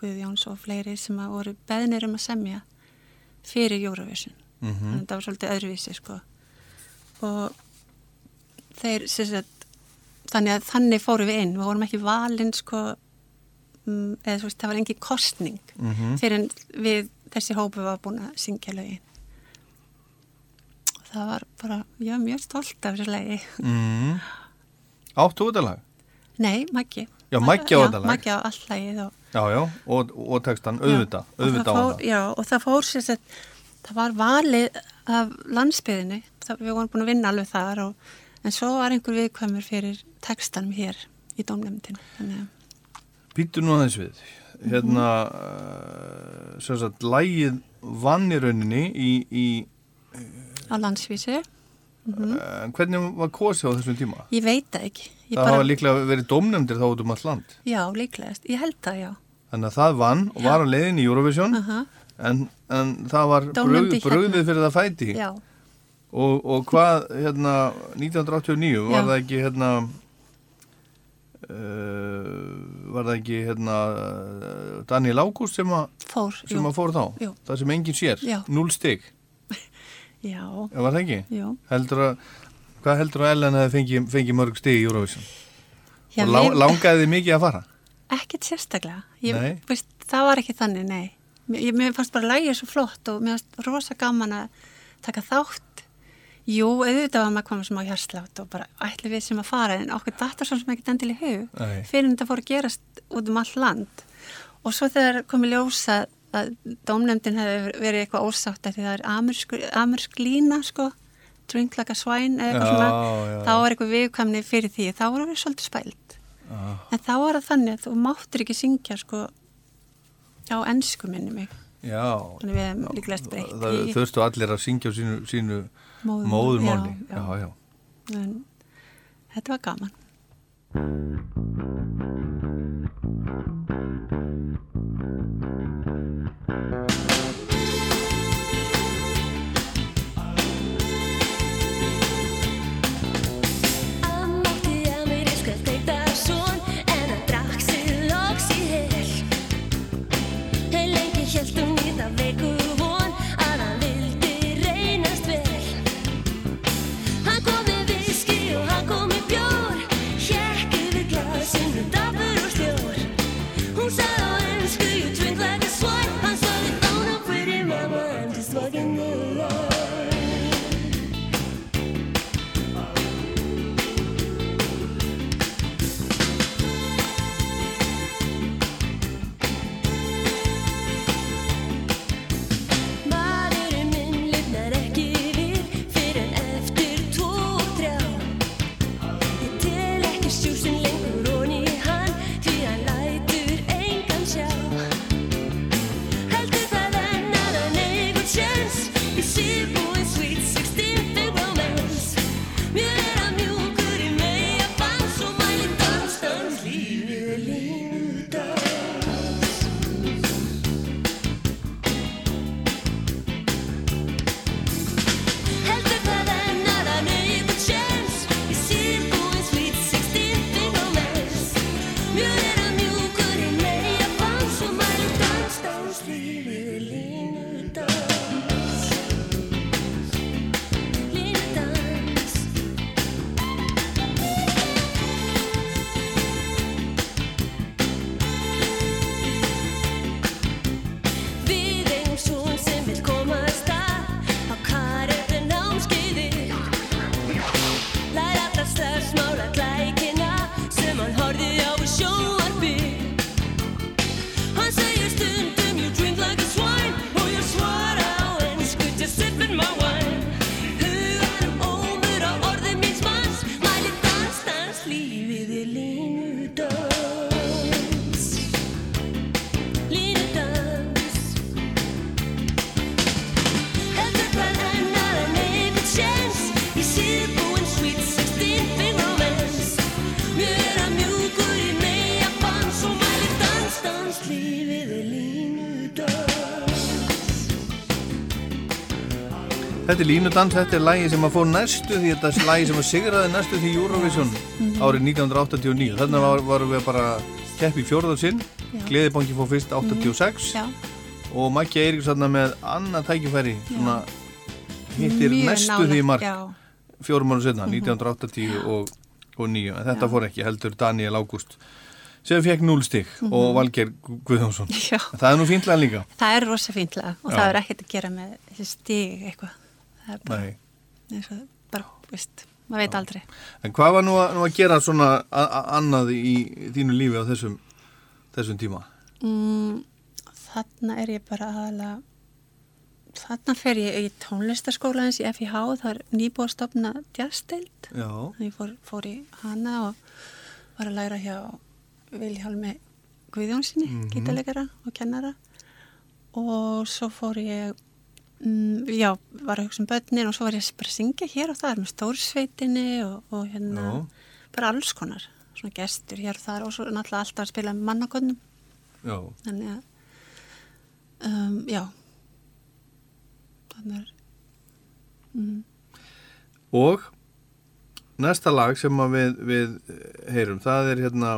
S6: Guðjóns og fleiri sem að voru beðnir um að semja fyrir Eurovision.
S1: Mhm.
S6: Þannig að það var svolítið öðruvísi sko. Og þeir, sagt, þannig að þannig fórum við inn. Við vorum ekki valin sko, um, eða veist, það var engin kostning
S1: Mhm.
S6: fyrir en við þessi hópu var búin að syngja lögin. Það var bara, ég var mjög stolt af þessu lagi.
S1: Mm. Áttu þetta lag?
S6: Nei, Maggi.
S1: Já, Maggi á þetta lag.
S6: Maggi á all lagið og,
S1: Já, já, og, og textan auðvita, auðvita á það.
S6: Já, og það fór sér sett, það var valið af landsbyðinni, það, við vorum búin að vinna alveg þar og, en svo var einhver viðkvæmur fyrir textanum hér í að,
S1: Býttu nú aðeins við. Hérna, uh, sem sagt, lægið vann í rauninni í, í
S6: á landsvísu,
S1: uh, hvernig var kosið á þessum tíma?
S6: ég veit það ekki. Ég
S1: það
S6: bara,
S1: hafa líklega verið dómnefndir þá út um allt land.
S6: Já, líklegast, ég held það, já.
S1: Þannig að það vann og var á leiðin í Eurovision
S6: Uh
S1: en, en það var
S6: í hérna.
S1: brugðið fyrir það fæti.
S6: Já,
S1: Og, og hvað, hérna, 1989, var
S6: Já.
S1: það ekki, hérna, uh, var það ekki, hérna, Daniel Ágúst sem, a,
S6: fór,
S1: sem að fór þá?
S6: Jú.
S1: Það sem enginn sér?
S6: Já.
S1: Núl stygg?
S6: Já,
S1: Var það ekki?
S6: jú.
S1: Heldur að, hvað heldur að Ellen hefði fengið fengi mörg stig í Eurovision?
S6: Já,
S1: og
S6: við-
S1: langaði þið mikið að fara?
S6: Ekkert sérstaklega. Ég,
S1: Nei.
S6: veist, það var ekki þannig, nei. Mér, mér fannst bara lægið svo flott og mér fannst rosa gaman að taka þátt. Jú, auðvitað var maður komið sem á hjarslátt og bara ætli við sem að fara en okkur datar svo sem ekki endil í hug
S1: Nei.
S6: fyrir en þetta fór að gerast út um all land. Og svo þegar komið ljósa að dómnefndin hefði verið eitthvað ósátt því það er amersk, amersk lína, sko, drink like a swine eða eitthvað
S1: Já,
S6: svona,
S1: já,
S6: þá
S1: já.
S6: var eitthvað viðkvæmni fyrir því, þá voru við svolítið spælt. En þá var það þannig að þú máttir ekki syngja sko á ennsku minni mig.
S1: Já.
S6: Þannig við hefum líklegast breytt
S1: Það þurftu allir að syngja á sínu, sínu
S6: Móðurmáli. Já,
S1: Já, já.
S6: Þetta var gaman.
S1: Þetta er línudans, þetta er lægi sem að fór næstu því þetta er lægi sem að sigraði næstu því Eurovision árið 1989 þannig var, varum við bara kepp í fjórðar sinn.
S6: Já.
S1: Gleðibanki fór fyrst 86
S6: Já,
S1: og Maggi Eiríks með annað tækifæri svona hittir
S6: mjög
S1: næstu
S6: nálægt,
S1: því mark fjórum ára setna, 1980 og, og 9, en þetta
S6: Já.
S1: fór ekki heldur Daniel Ágúst sem fekk 0 stig. Og Valger Guðjónsson.
S6: Já.
S1: það er nú fíntlega líka.
S6: Það er rosa fíntlega og það er ekkert að gera með stig eitthvað. Það er bara, eins og, bara, veist, maður veit aldrei.
S1: en hvað var nú að, nú að gera svona annað í þínu lífi á þessum, þessum tíma
S6: Mm, þarna er ég bara aðalega, þarna fer ég í tónlistaskóla eins í FIH, það er jazzdeild.
S1: já,
S6: Þannig ég fór, fór í hana og var að læra hjá Vilhjálmi Guðjónsinni,
S1: Mhm.
S6: gítarleikara og kennara og svo fór ég mm, já, var að hugsa um börnin og svo var ég bara að syngja hér og þar með stórsveitinni og, og hérna
S1: Já.
S6: bara alls konar, svona gestur hér og þar og svo náttúrulega alltaf að spila með mannakönnum
S1: já,
S6: þannig að um, já. Þannig er mm,
S1: og næsta lag sem að við, við eh, heyrum, það er hérna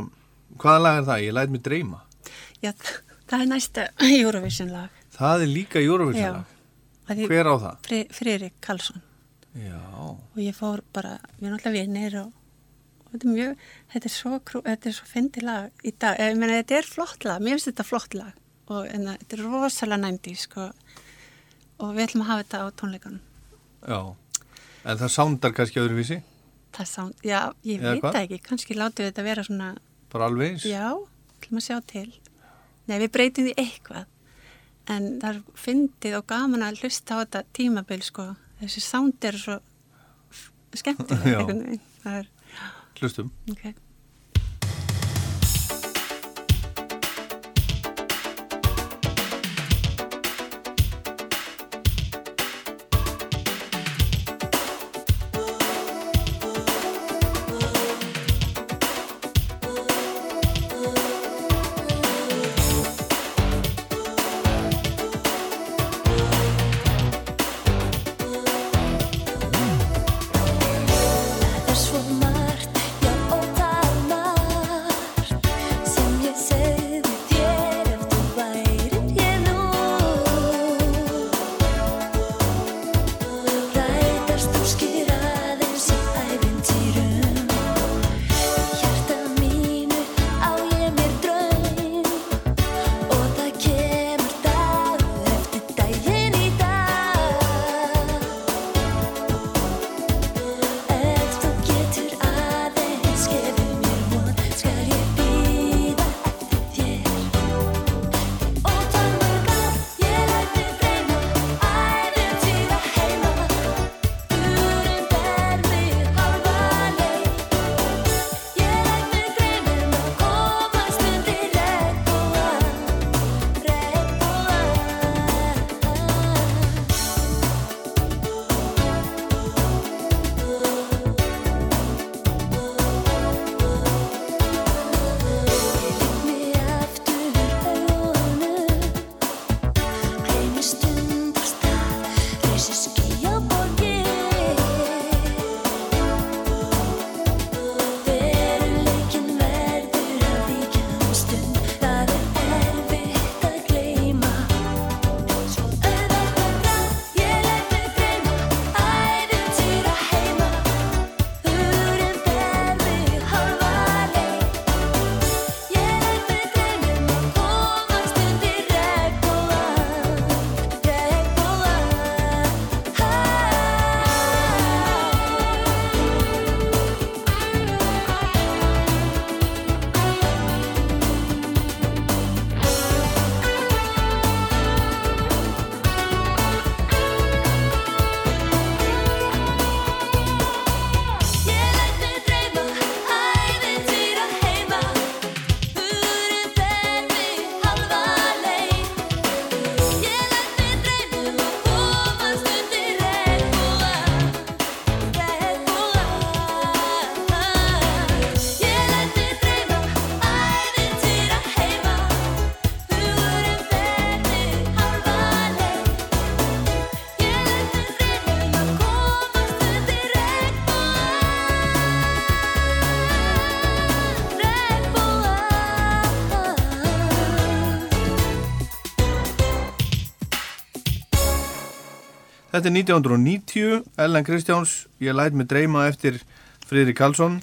S1: hvaða lag er það? Ég læt mig dreyma.
S6: Já, það er næsta Eurovision lag.
S1: Það er líka Eurovision lag.
S6: Að því-
S1: hver á það?
S6: Fri, Friðrik Karlsson.
S1: Já,
S6: og ég fór bara, við erum alltaf vinnir og, og þetta er mjög, þetta er svo, svo fyndi lag í dag, ég meina þetta er flott lag, mér finnst þetta flott lag. Og en, þetta er rosalega næmdi sko, og við ætlum að hafa þetta á tónleikanum.
S1: já. En það sándar kannski öðruvísi?
S6: Það sá, já, ég
S1: Eða
S6: veit það ekki, kannski látum við þetta vera svona,
S1: bara alveg
S6: já, ætlum að sjá til. Nei, við breytum því eitthvað, en það er fyndið og gaman að hlusta á þetta tímabil, sko, þessi sánd er svo er,
S1: hlustum.
S6: Ok.
S1: Þetta er 1990, Ellen Kristjáns, ég læt mig dreyma eftir Friðrik Karlsson,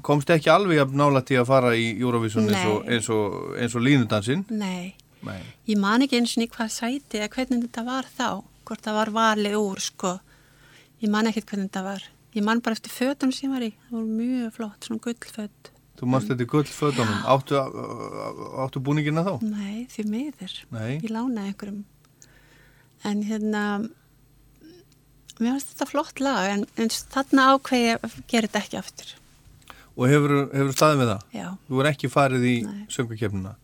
S1: komst ekki alveg að nála til að fara í Eurovision eins og, eins og, eins og línudansinn.
S6: Nei,
S1: Nei.
S6: ég man ekki eins og í hvað sæti eða hvernig þetta var þá, hvort það var valið úr, sko. Ég man ekkert hvernig þetta var. Ég man bara eftir fötum sem ég var í, það voru mjög flott, svona gullföt.
S1: Þú mást þetta gull fötunum, áttu, áttu búningina þá?
S6: Nei, því miður.
S1: Nei.
S6: Ég lánaði einhverjum. En hérna, mér finnst þetta flott lag, en, en þarna ákveði að gera þetta ekki aftur.
S1: Og hefur, hefur staðið með það?
S6: Já.
S1: Þú er ekki farið í
S6: Nei.
S1: söngakefnina?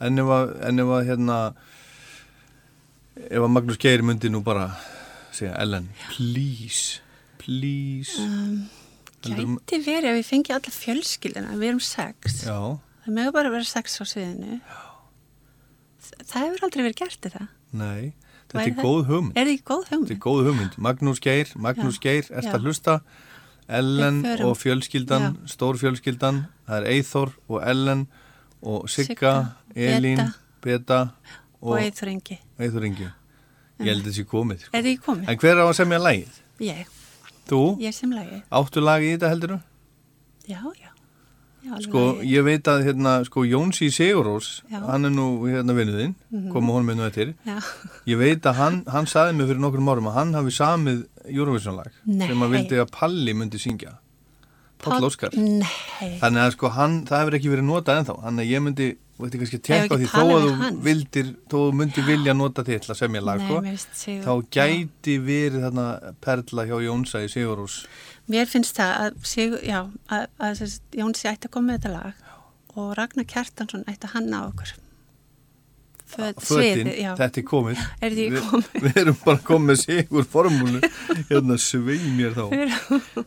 S1: En ef að, en ef að hérna, ef að Magnús Geir myndi nú bara segja, Ellen, please, please.
S6: Um, gæti verið ef ég fengi alla fjölskyldina, við erum sex.
S1: Já,
S6: Það mögur bara vera sex á sviðinu. Þa- Það hefur aldrei verið gert þetta.
S1: nei, þetta er
S6: það-
S1: góð hugmynd.
S6: Er ekki góð
S1: Þetta
S6: hugmynd?
S1: er góð hugmynd. Magnús Geir, Magnús
S6: Já.
S1: Geir, ert að hlusta. Ellen og fjölskyldan, stór fjölskyldan, það er Eithor og Ellen og Sigga, Elín,
S6: Beta. Og
S1: og
S6: Eithor Ingi.
S1: Eithor Ingi. Ég held þessi komið. Sko.
S6: Er ekki komið?
S1: En hver á að semja lagið?
S6: Ég,
S1: Þú?
S6: ég sem lagi.
S1: Áttu lagið í þetta heldur
S6: Já, já. Já
S1: Sko, ég veit að hérna, sko, Jónsi Sigurós, hann er nú hérna vinnuðinn,
S6: Mhm.
S1: koma honum einu eftir. Ég veit að hann, hann saði mig fyrir nokkrum árum að hann hafi samið Eurovision lag
S6: Nei.
S1: sem að vildi að Palli myndi syngja. Páll Óskar. Þannig að sko hann, það hefur ekki verið notað ennþá. Þannig að ég myndi, veit ekki kannski að
S6: ekki
S1: því þó að þú vildir, þó að þú myndi vilja nota til að semja lag,
S6: Nei,
S1: sko. Þá gæti verið þarna perla hjá Jónsa í Sigurús.
S6: Mér finnst það að, Sigur, já, að, að Jónsi ætti að koma með þetta lag og Ragnar Kjartansson ætti að hanna á okkur. Föt,
S1: Fötin,
S6: sviðið, já.
S1: þetta er komið.
S6: Er því komið?
S1: Við erum bara komið með Sigur formúlu, hérna svei mér þá.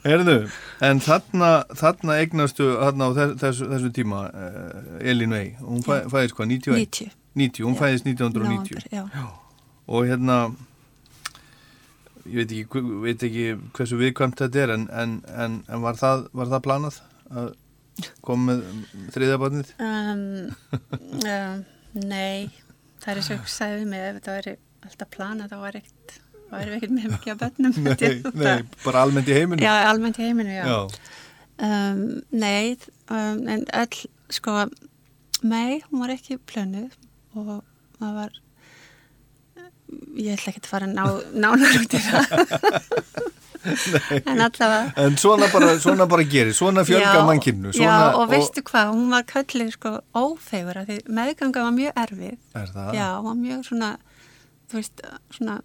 S1: Herðu, en þarna, þarna eignastu, þarna á þess, þessu, þessu tíma, uh, Elín Vei, hún fæ, fæðist hvað, 91?
S6: 90.
S1: 90, hún
S6: Já.
S1: fæðist 1990.
S6: Nóvember, já.
S1: Og hérna, ég veit ekki, veit ekki hversu viðkvæmt þetta er, en, en, en, en var, það, var það planað að koma með þriðabarnið?
S6: Um, um, nei, það er sagði við mig ef þetta væri alltaf planað þá væri ekkert væri ekkert með mikið að bönnum
S1: Nei, nei, bara almennt í heiminu?
S6: Já, almennt í heiminu, já,
S1: Já.
S6: Um, Nei, um, en öll sko, nei, hún var ekki plönuð og það var ég ætla ekki að fara ná, nánar út í það en allavega
S1: En svona bara, svona bara gerir, svona fjölga
S6: Já,
S1: mannkynnu.
S6: Já, og veistu hvað, hún var kallið sko ófegur að því meðganga var mjög erfið.
S1: Er það?
S6: Já, hún var mjög svona, þú veist, svona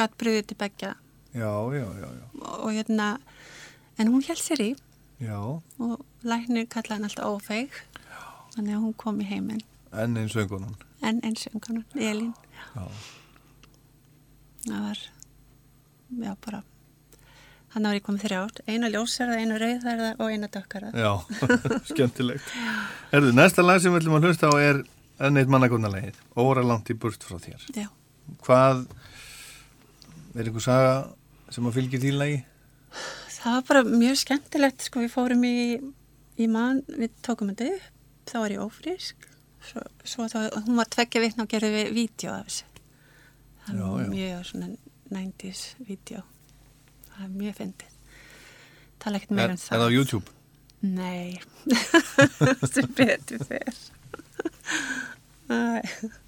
S6: gatt bröðið til begja
S1: Já, já, já, já.
S6: og, og hérna, en hún held sér í
S1: Já,
S6: og læknir kallaði hann alltaf ófeig, þannig að hún kom í heiminn,
S1: enn eins vöngunum.
S6: en eins og hann, Elín.
S1: Já.
S6: Það var, já, bara, hann var ég komið þrjár, eina ljósarða, eina rauðarða og eina dökkarða.
S1: Já, skemmtilegt. Herðu, næsta lag sem við ætlum að hlusta á er enn eitt mannakonnarlegið, Óra langt í burt frá þér.
S6: Já.
S1: Hvað, er einhver saga sem að fylgja því lagi?
S6: Það var bara mjög skemmtilegt, sko, við fórum í, í mann, við tókum þetta upp, þá var ég ófrísk, svo, svo þá, hún var tveggja vitna og gerði við vídeo af þessu. Það
S1: Já, já.
S6: mjög svona 90s vídeo, það er mjög fyndið. Tala ekkert meira
S1: Er,
S6: um
S1: er
S6: það.
S1: það á YouTube?
S6: Nei, sem betur fer.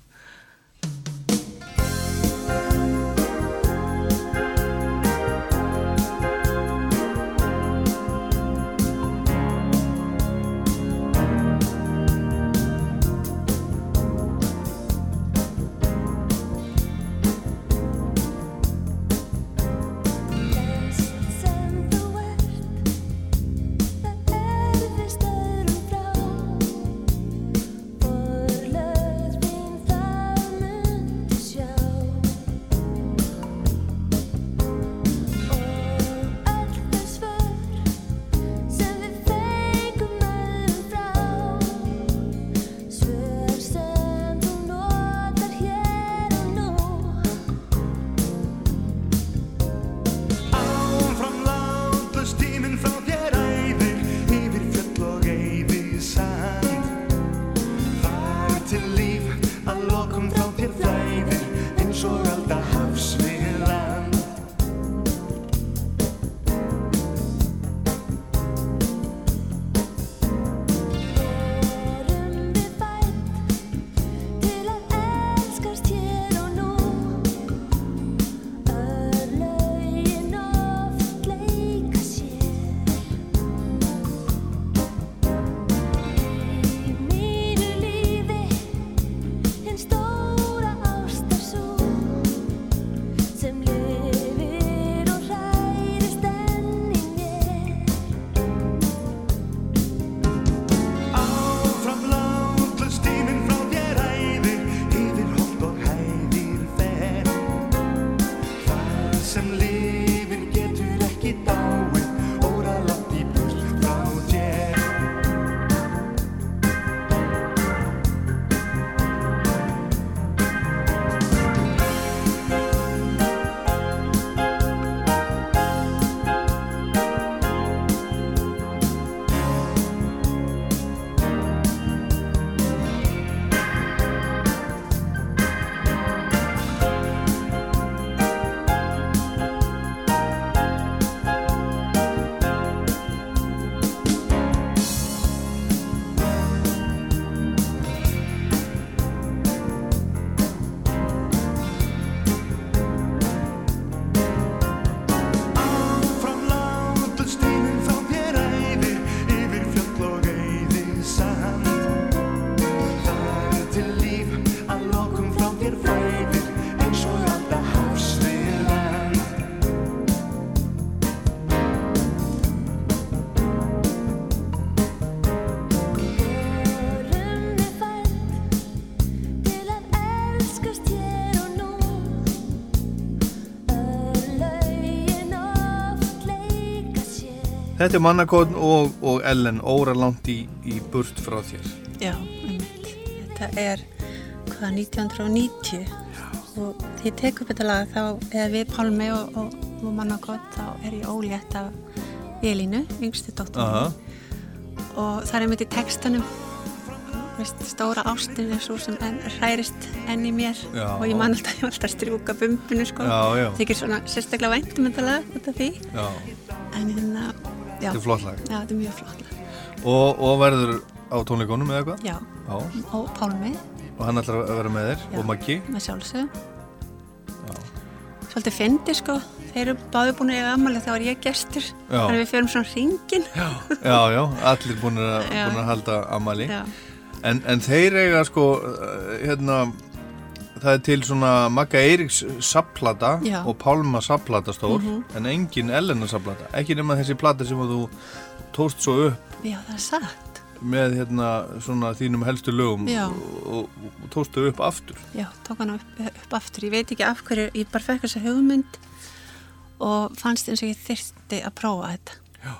S1: Þetta er mannakotn og, og Ellen óra langt í, í burt frá þér.
S6: Já, einmitt. Þetta er hvað 1990 og því ég tek upp þetta lag þá eða við Pálmi og, og, og manna gott þá er ég ólétt af Elínu, yngstu dóttur
S1: Aha.
S6: og það er einmitt í textanum veist, stóra ástin er svo sem en, hærist enn í mér
S1: Já.
S6: og ég man alltaf, alltaf strjúka bumbinu sko,
S1: Já, já.
S6: þykir svona sérstaklega væntum þetta lag af því
S1: Já,
S6: en hérna, já,
S1: þetta er flott lag.
S6: já, þetta er mjög flott lag
S1: Og, og verður á tónleikonum eða eitthvað?
S6: já,
S1: Já.
S6: og Pálmi
S1: Og hann ætlar að vera með þér
S6: Já.
S1: og Maggi.
S6: með sjálfsög svolítið fyndi sko þeir eru báði búin að eiga ammali þá er ég gestur
S1: Já.
S6: þannig að við förum svona hringin
S1: Já, já, allir búin að,
S6: Já.
S1: búin að halda amali.
S6: Já.
S1: En, en þeir eiga sko, uh, hérna, það er til svona Magga Eiríks sapplata og Pálma sapplata stór,
S6: Mhm.
S1: en engin Elena sapplata. Ekki nema þessi plata sem þú tóst svo upp
S6: já það er satt
S1: með hérna svona þínum helstu lögum og, og, og tóstu upp aftur.
S6: já, tók hann upp, upp aftur ég veit ekki af hverju, ég bara fekk þessa hugmynd og fannst eins og ég þyrsti að prófa þetta
S1: Já.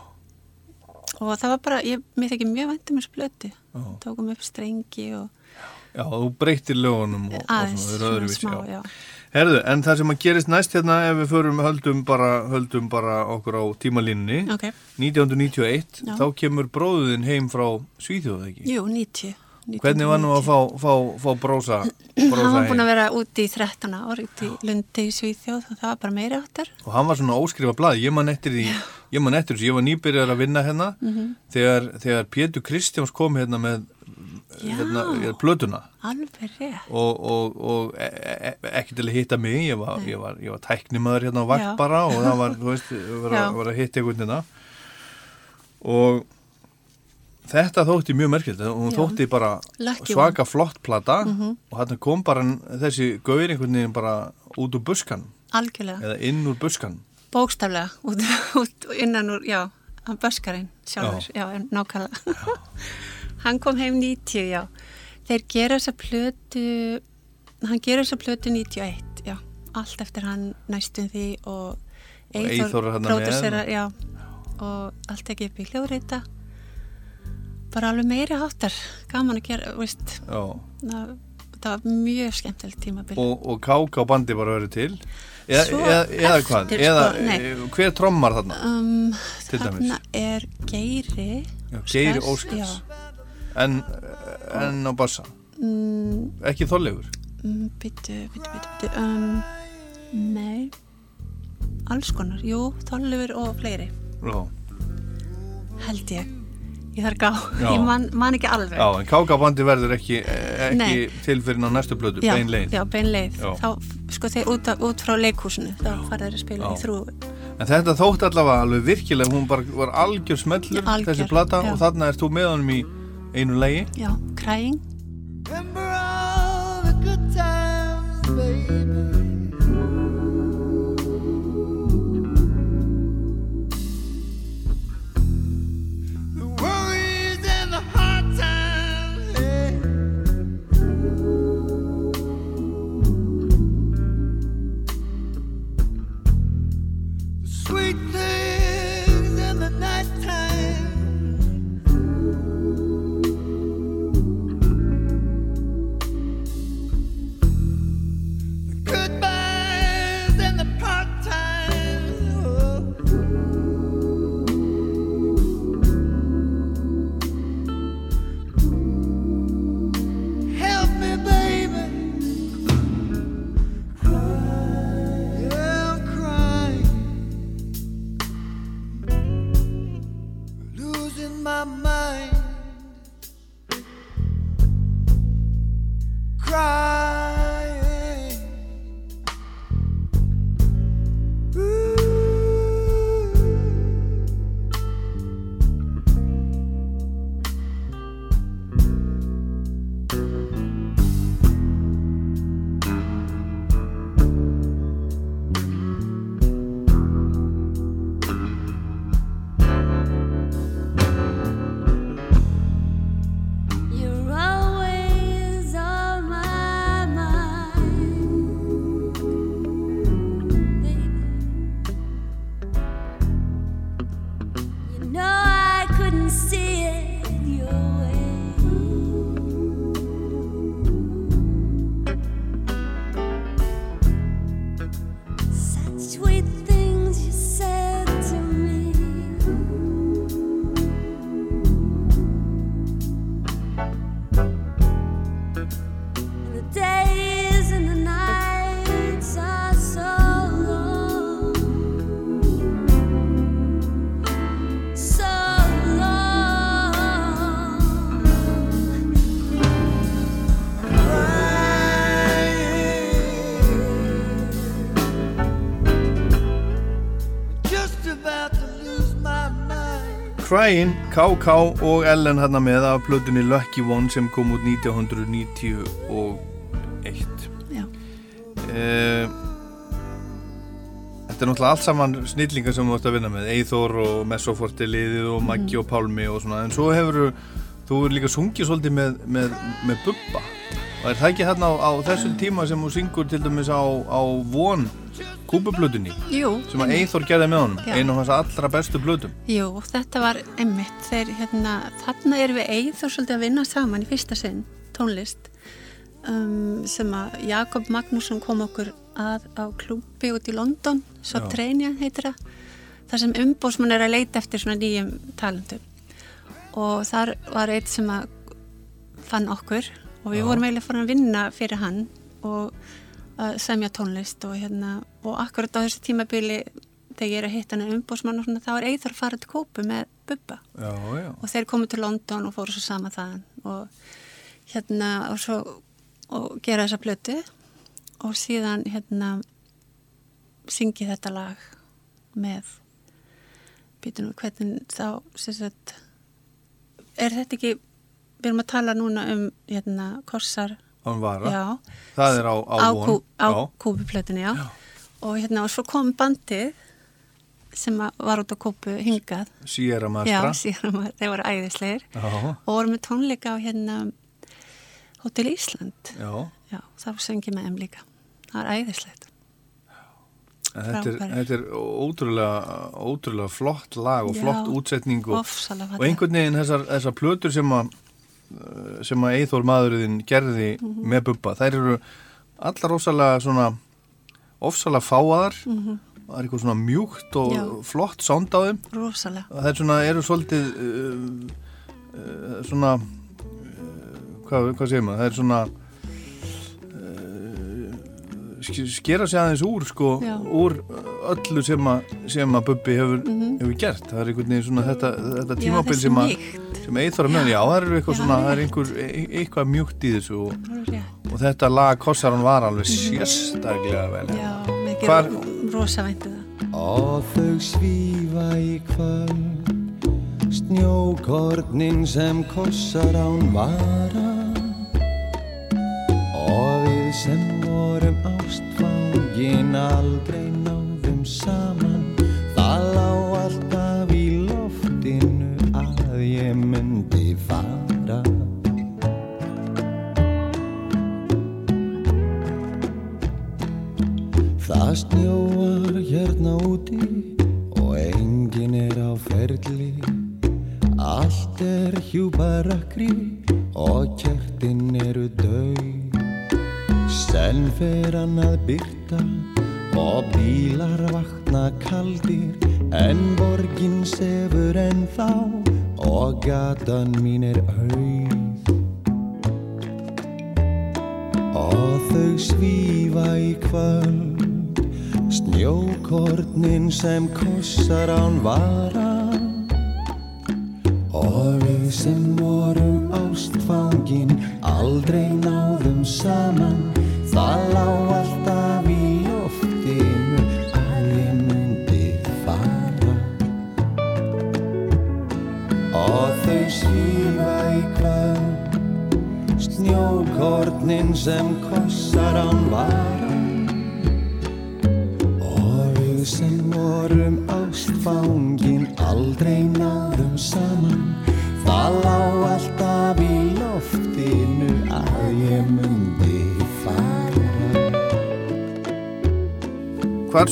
S6: og það var bara, ég, mér þekki mjög þessu blötu,
S1: Já.
S6: tókum upp strengi og
S1: Já, þú breytir lögunum og,
S6: aðeins,
S1: og svona,
S6: já.
S1: Herðu, en það sem að gerist næst hérna ef við förum, höldum bara, höldum bara okkur á tímalínni
S6: Ok.
S1: 1991,
S6: Já.
S1: þá kemur bróðin heim frá Svíþjóð ekki?
S6: Jú, 90
S1: Hvernig var nú að fá, fá, fá brósa, brósa
S6: hann var búin að vera úti í 13 ár úti í Lundi í Svíþjóð og það var bara meiri áttar
S1: Og hann var svona óskrifa blað, ég man eftir því, ég man eftir þessu, ég var nýbyrjar að vinna hérna
S6: Mhm.
S1: þegar, þegar Pétur Kristjáns kom hérna með
S6: Já.
S1: Hérna, plötuna. Og, og, og e e e ekki til að hitta mig ég var, ég var, ég var tæknimaður hérna á vakt bara og það var, þú veist, var, að, var að hitta einhvern hérna. Og þetta þótti mjög merkild og hún
S6: Já.
S1: þótti bara
S6: Lucky
S1: svaka flott plata
S6: Mhm.
S1: og hann kom bara þessi gaur einhvern veginn bara út úr buskan
S6: algjörlega,
S1: eða inn úr buskan
S6: bókstaflega út, út innan úr, já, hann böskarinn sjálfur, já, já nákvæmlega hann kom heim 90, já. Þeir gera þessa plötu hann gera þessa plötu 91 já, allt eftir hann næstum því og
S1: með.
S6: pródúserar, já. Og allt ekki upp í hljóðreita bara alveg meiri háttar gaman að gera, veist.
S1: Já.
S6: það, það var mjög skemmtilegt tímabil.
S1: Og, og káka á bandi bara verið til? Eða,
S6: Svo
S1: eða, eða hvað?
S6: eftir,
S1: eða
S6: sko,
S1: eh, hver trommar þarna?
S6: Um, þarna er Geiri
S1: Já, Geiri
S6: Óskars. Já.
S1: En, en á bassa
S6: Mm,
S1: ekki þorlegur
S6: mm, byttu, byttu, byttu um, Nei Alls konar, jú, Þorleifur og fleiri
S1: Já.
S6: Held ég Ég þarf gá,
S1: Já.
S6: ég man, man ekki alveg
S1: Já, en kákabandi verður ekki, ekki
S6: Nei.
S1: til fyrir á næstu blödu,
S6: já,
S1: bein leið.
S6: Já, bein leið
S1: Já.
S6: Þá, sko, þeir út, af- út frá leikhúsinu Þá farið þeir að spila
S1: Já.
S6: í þrú
S1: En þetta þótt allavega alveg virkilega, hún bara var algjör smellur,
S6: Algjör,
S1: þessi plata,
S6: já.
S1: og þarna ert þú með honum í einu lagi.
S6: Já, Crying
S2: Crying,
S1: KK og Ellen hérna með af plötunni Lucky One sem kom út 1991
S6: Já.
S1: Eh, Þetta er náttúrulega allt saman snillingar sem þú ert að vinna með. Eithor og Messoforti liðið og Maggi og Pálmi og svona. En svo hefur þú líka sungið svolítið með, með, með Bubba. Og er það ekki hérna á, á þessum tíma sem þú syngur til dæmis á, á Von kúpuplötunni.
S6: Jú,
S1: sem að. Eithor gerði með honum. Einu af hans allra bestu plötum.
S6: Jú, þetta var þeir, hérna, þarna erum við Eithor svolítið að vinna saman í fyrsta sinn tónlist um, sem að Jakob Magnússon kom okkur að á klúbi út í London Sotrania heitir það þar sem umbósmann er að leita eftir svona nýjum talentum. Og þar var eitt sem að fann okkur og við
S1: Já.
S6: vorum eiginlega farin að vinna fyrir hann og að semja tónlist og hérna og akkurat á þessu tímabili þegar ég er að hitta hann umbósmann og svona þá er Eithor að fara til kópu með Bubba.
S1: Já, já.
S6: Og þeir komu til London og fóru svo sama þaðan og hérna og svo og gera þessa plötu og síðan hérna syngi þetta lag með býtum við hvernig þá sagt er þetta ekki við erum að tala núna um hérna korsar
S1: Án vara.
S6: Já,
S1: Það er á, á,
S6: á,
S1: von.
S6: á
S1: Já.
S6: kúpuplötunni já. og hérna og svo kom bandið sem var út á kúpu hingað. Já, síðan var, þeir voru æðislegir.
S1: Já,
S6: og voru með tónleika á hérna Hotel Ísland.
S1: Já.
S6: Já, það söngi með þeim líka. Það æðislegt.
S1: En Þetta er, þetta er ótrúlega, ótrúlega flott lag og
S6: Já,
S1: flott útsetning og, og einhvern veginn þessar, þessar plötur sem að sem að Eithor maðurinn gerði
S6: Mhm.
S1: með Bubba, þær eru allar ofsalega svona ofsalega fáaðar
S6: Mhm.
S1: það er eitthvað svona mjúkt og
S6: Já.
S1: flott sound á þeim
S6: Rosalega
S1: það er svona, eru svolítið uh, uh, svona uh, hvað, hvað segir maður, það er svona skera sig aðeins úr sko,
S6: Já.
S1: úr öllu sem að, sem að Bubbi hefur,
S6: Mhm.
S1: hefur gert. Það er einhvern veginn svona þetta, þetta
S6: Já,
S1: tímabil
S6: þessi
S1: sem að sem Eithor að meðan, já. Það er eitthvað
S6: Já,
S1: svona
S6: það er
S1: er einhver, e- eitthvað mjúkt í þessu og, og þetta lag kossar hann var alveg sérstaklega vel.
S6: Mhm. Já, mikið
S1: Hvar-
S6: Hvar... rosa væntu það.
S10: Og þau svífa í kvöld Snjókornin sem kossar án vara. Og við ástfangin Aldrei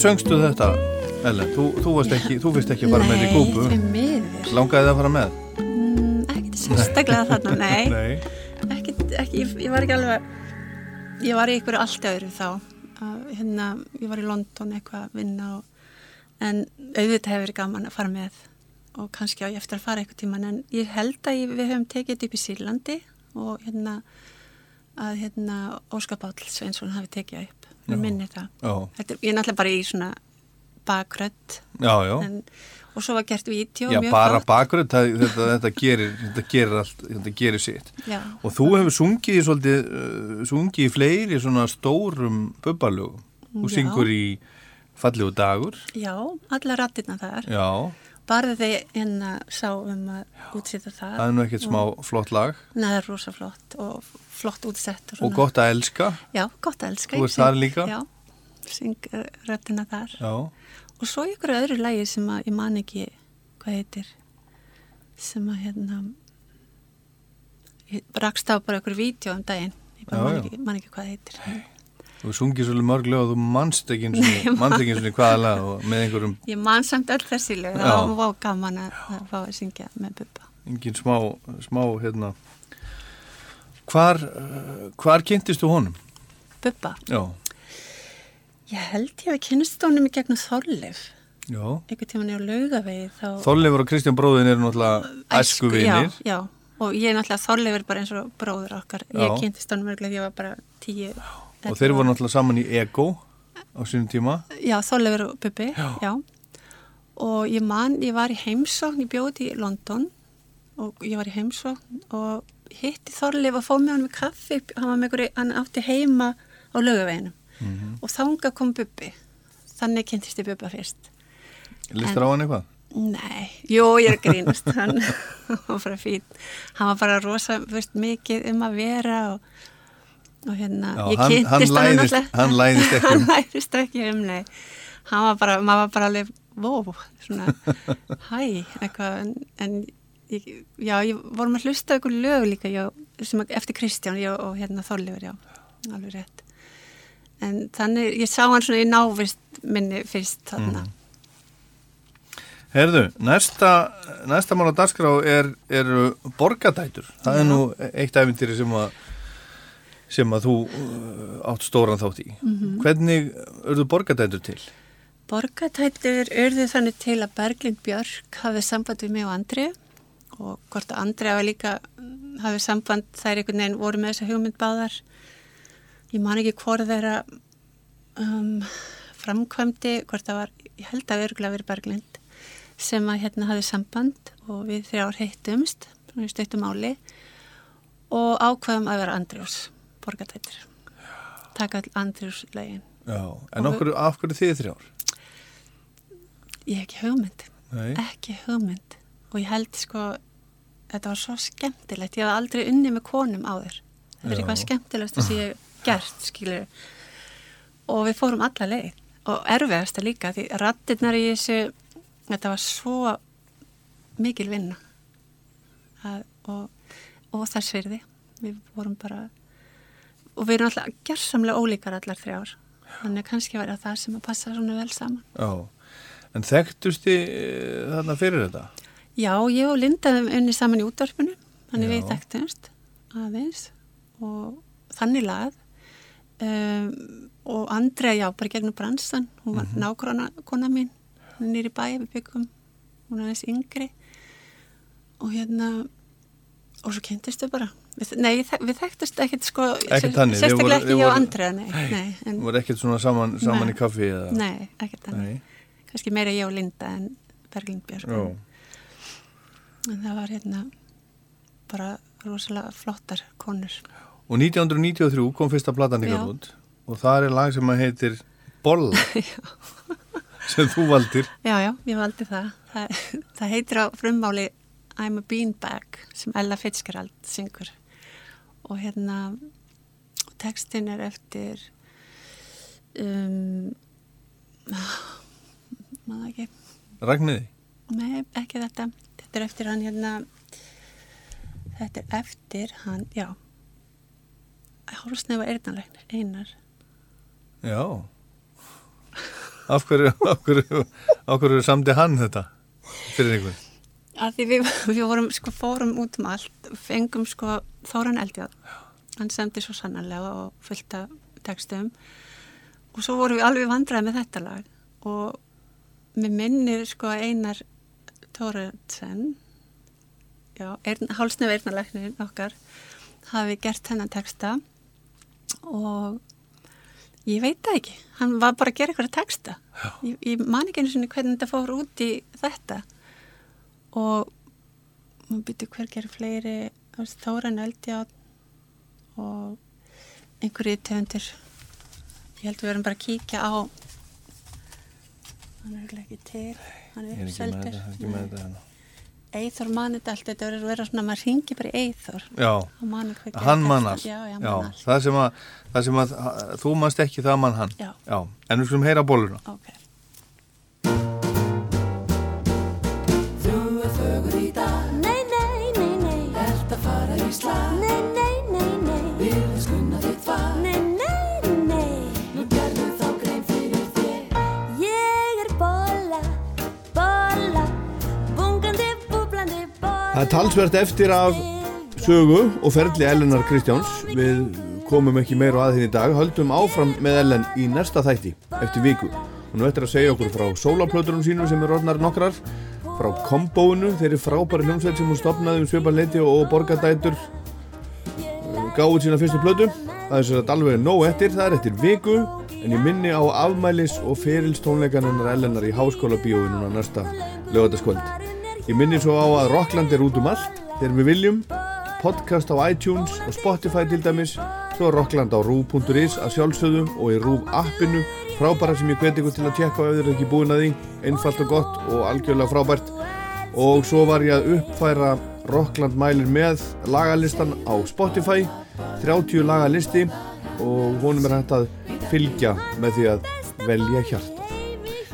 S1: söngstu þetta, Ellen? Þú, þú, ekki, þú fyrst ekki að fara með í kúpu
S6: Nei, því miður
S1: Langaði það að fara með?
S6: mm, Ekkert sérstaklega þarna, nei,
S1: Nei.
S6: Ekkert, ekki, ég, ég var ekki alveg Ég var í einhverju allt öðru þá hérna, Ég var í London eitthvað að vinna og, En auðvitað hefur gaman að fara með Og kannski á ég eftir að fara eitthvað tíman En ég held að ég, við höfum tekið þetta upp í Sýrlandi Og hérna að hérna Óskar Páll Sveinsson hafi tekið upp
S1: Já.
S6: Mér minni það. Þetta, ég er náttúrulega bara í svona bakrödd og svo var gert vídeo
S1: Já, bara það- þetta, þetta, gerir, þetta gerir allt, þetta gerir sitt.
S6: Já.
S1: Og þú hefur sungið svolítið, uh, sungið í fleiri svona stórum bubbalögum. Þú syngur í Fallegu dagur.
S6: Já, alla rattirna þar
S1: Já,
S6: þegar en að sá um að útsýta það
S1: það er nú ekkert smá flott lag.
S6: Nei, það er rosa flott og flott útsett
S1: Og gott að elska.
S6: Já, gott að elska
S1: Þú ert þar líka?
S6: Já, syng uh, röddina þar
S1: Já.
S6: og svo ykkur öðru lægi sem að ég man ekki hvað heitir sem að hérna rakst á bara ykkur vídeo um daginn ég bara
S1: Já,
S6: man
S1: já.
S6: ekki, man ekki hvað heitir
S1: Þú sungið svolítið mörg lög og þú manst ekki einu sinni hvaða lag og með einhverjum,
S6: ég man samt öll þessi lög.
S1: Já.
S6: það var gaman að, fá að syngja með Bubba.
S1: Engin smá, smá, hérna, hvar, hvar kynntist þú honum?
S6: Bubba,
S1: Já,
S6: ég held ég að kynast honum í gegnum Þorleif.
S1: Já.
S6: einhvern tíman ég á laugavegi þá
S1: Þorleifur og Kristján bróðin eru náttúrulega æsku vinir.
S6: já, já, og ég er náttúrulega Þorleifur bara eins og bróður okkar.
S1: Já.
S6: ég kynntist honum örgulega þegar ég var bara tíu
S1: Og þeir voru náttúrulega saman í Ego á sínum tíma.
S6: Já, Þorleifur og Bubbi,
S1: Já.
S6: já. Og ég man, ég var í heimsókn, ég bjóði í London og ég var í heimsókn og hitti Þorleif og fóð með hann með kaffi, hann var með einhverju, hann átti heima á lögaveginum
S1: Mhm.
S6: og þanga kom Bubbi. Þannig kynntist ég Bubba fyrst.
S1: Listur á hann eitthvað?
S6: Nei, jú, ég er að grínast, hann var bara fín. Hann var bara rosa, veist, mikið um að vera og, og hérna,
S1: Já,
S6: ég kynntist
S1: hann
S6: náttúrulega-
S1: hann læðist ekki um.
S6: Hann læðist ekki um, nei. Hann var bara, maður var bara alveg, vó, svona, hæ, eitthvað, en, en ég, já, ég vorum að hlusta ykkur lög líka, já, sem, eftir Kristján, já, og hérna Þorleifur, já, alveg rétt. En þannig, ég sá hann svona í návist minni fyrst þarna.
S1: Mhm. Herðu, næsta, næsta mál á dagskrá er, eru borgadætur. Það er nú eitt æfintýri sem að sem að þú uh, átt stóran þátt í.
S6: Mhm.
S1: Hvernig urðu borgadætur til?
S6: Borgatættur urðu þannig til að Berglind Björk hafði samband við mig og Andri og hvort að Andri hafi líka mm, hafði samband, þær einhvern veginn voru með þessa hugmynd báðar. Ég man ekki hvort þeirra um, framkvæmdi, hvort það var, ég held að örgulega verið Berglind, sem að hérna hafði samband og við þrjár hittumst, svona í stöttum áli og ákvaðum að vera Andriús, borgatættur. Taka all.
S1: Já, en okkur, af hverju þið þrjár?
S6: Ég hef ekki hugmynd.
S1: Nei.
S6: Ekki hugmynd. Og ég held sko, þetta var svo skemmtilegt. Ég hef aldrei unni með konum áður. Þetta er eitthvað skemmtilegast sem ég hef gert, skilur. Og við fórum alla leið. Og erfiðasta líka, því rattirnar í þessu, þetta var svo mikil vinna. Að, og, og þess virði. Við vorum bara, og við erum alltaf gersamlega ólíkar allar þrjár. Þannig kannski var það sem að passa svona vel saman.
S1: Já, en þekktust þið eh, þarna fyrir þetta?
S6: Já, ég og Linda höfum unni saman í útvarpinu, þannig
S1: Já.
S6: við þekktumst aðeins og þannig lagað um, og Andrea, já, bara gegnum bransan, hún var
S1: Mhm.
S6: nágrana kona mín, hún er nýri bæ, við byggum, hún er aðeins yngri og hérna, og svo kynntist við bara. Nei, við þekktust ekkert sko,
S1: Ekkert þannig,
S6: sérstaklega ekki ég
S1: voru-
S6: Andrea, nei, nei, en,
S1: voru ekkert svona saman, saman
S6: Nei.
S1: í kaffi eða?
S6: nei, ekkert þannig. Kannski meira ég og Linda en Berglind Björk.
S1: Já.
S6: En það var hérna bara rosalega flottar konur.
S1: Og 1993 kom fyrsta platan
S6: Já.
S1: út og það er lag sem að heitir Bolla sem þú valdir.
S6: Já, já, ég valdi það. Það, það heitir á frummáli I'm a Beanbag sem Ella Fitzgerald syngur. Og hérna, textin er eftir, um, maður ekki,
S1: Ragnhiði?
S6: nei, ekki þetta. Þetta er eftir hann hérna, þetta er eftir hann, já, Hálsnefa Eirnarleiknir, Einar.
S1: Já. Af hverju, af hverju, af hverju samdi hann þetta fyrir einhvern?
S6: Að því við, við vorum, sko, fórum út um allt fengum sko Þóran Eldjáð hann semdi svo sannarlega og fullt af textum. Og svo vorum við alveg vandraði með þetta lag. Og mér minnir sko að Einar Tóraðsen já, Eirn, hálsnef eirnalæknir okkar hafi gert hennan texta. Og ég veit það ekki. Hann var bara að gera eitthvað texta. Ég, ég man ekki einu sinni hvernig þetta fór út í þetta og maður byrju hver gerir fleiri Þóran Eldjátt og einhverju tegundir ég held við verum bara að kíkja á hann er örugglega ekki til hann er
S1: ekki
S6: uppseldur
S1: ekki.
S6: Eithor þetta allt, þetta verður að vera svona, maður ringi bara í Eithor
S1: Já, hann.
S6: Já, já,
S1: Já,
S6: allt.
S1: það sem að, það sem að þú mannst ekki, það mann hann.
S6: Já.
S1: En við skulum heyra bóluna.
S6: Ok.
S1: Það er talsvert eftir af sögu og ferli Ellenar Kristjáns. Við komum ekki meira að því í dag, höldum áfram með Ellen í næsta þætti eftir viku. Hún er eftir að segja okkur frá sólaplöturum sínum sem er orðnar nokkrar, frá kombóinu, þeirri frábæri hljómsveit sem hún stopnaði um sviparleiti og borgadætur gáði sína fyrstu plötu. Það er svo að alveg nóg eftir, það er eftir viku, en ég minni á afmælis og ferilstónleikanennar Ellenar í háskóla bíói núna næsta lögataskvöld. Ég minni svo á að Rockland er út um allt, þegar við viljum, podcast á iTunes og Spotify til dæmis, svo Rockland á rú.is að sjálfsögðu og í rúf appinu, frábæra sem ég hveti ykkur til að tjekka ef þið eru ekki búin að því, einfalt og gott og algjörlega frábært. Og svo var ég að uppfæra Rockland mælir með lagalistan á Spotify, 30 lagalisti og honum er hægt að fylgja með því að velja hjarta.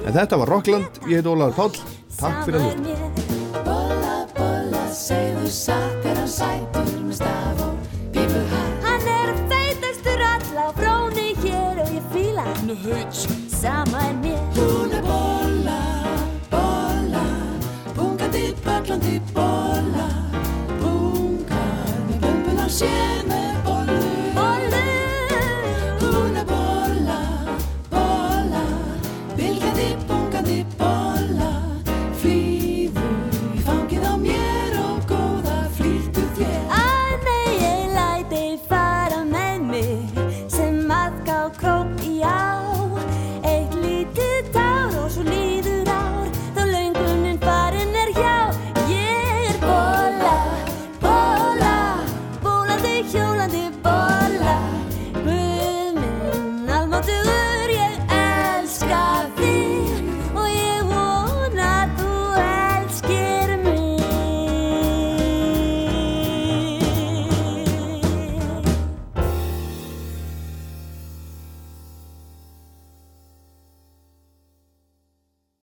S1: En þetta var Rockland, ég heit Ólaður Páll, takk fyrir að hlusta.
S11: Segðu satt er hann sætur með staf og bíbuhatt
S7: Hann er feitastur alla fróni hér og ég fíla
S11: Hann. Er hauts
S7: Sama er mér.
S11: Hún er bolla, bolla Bungandi, böllandi bolla. Bungar með bumbun á sér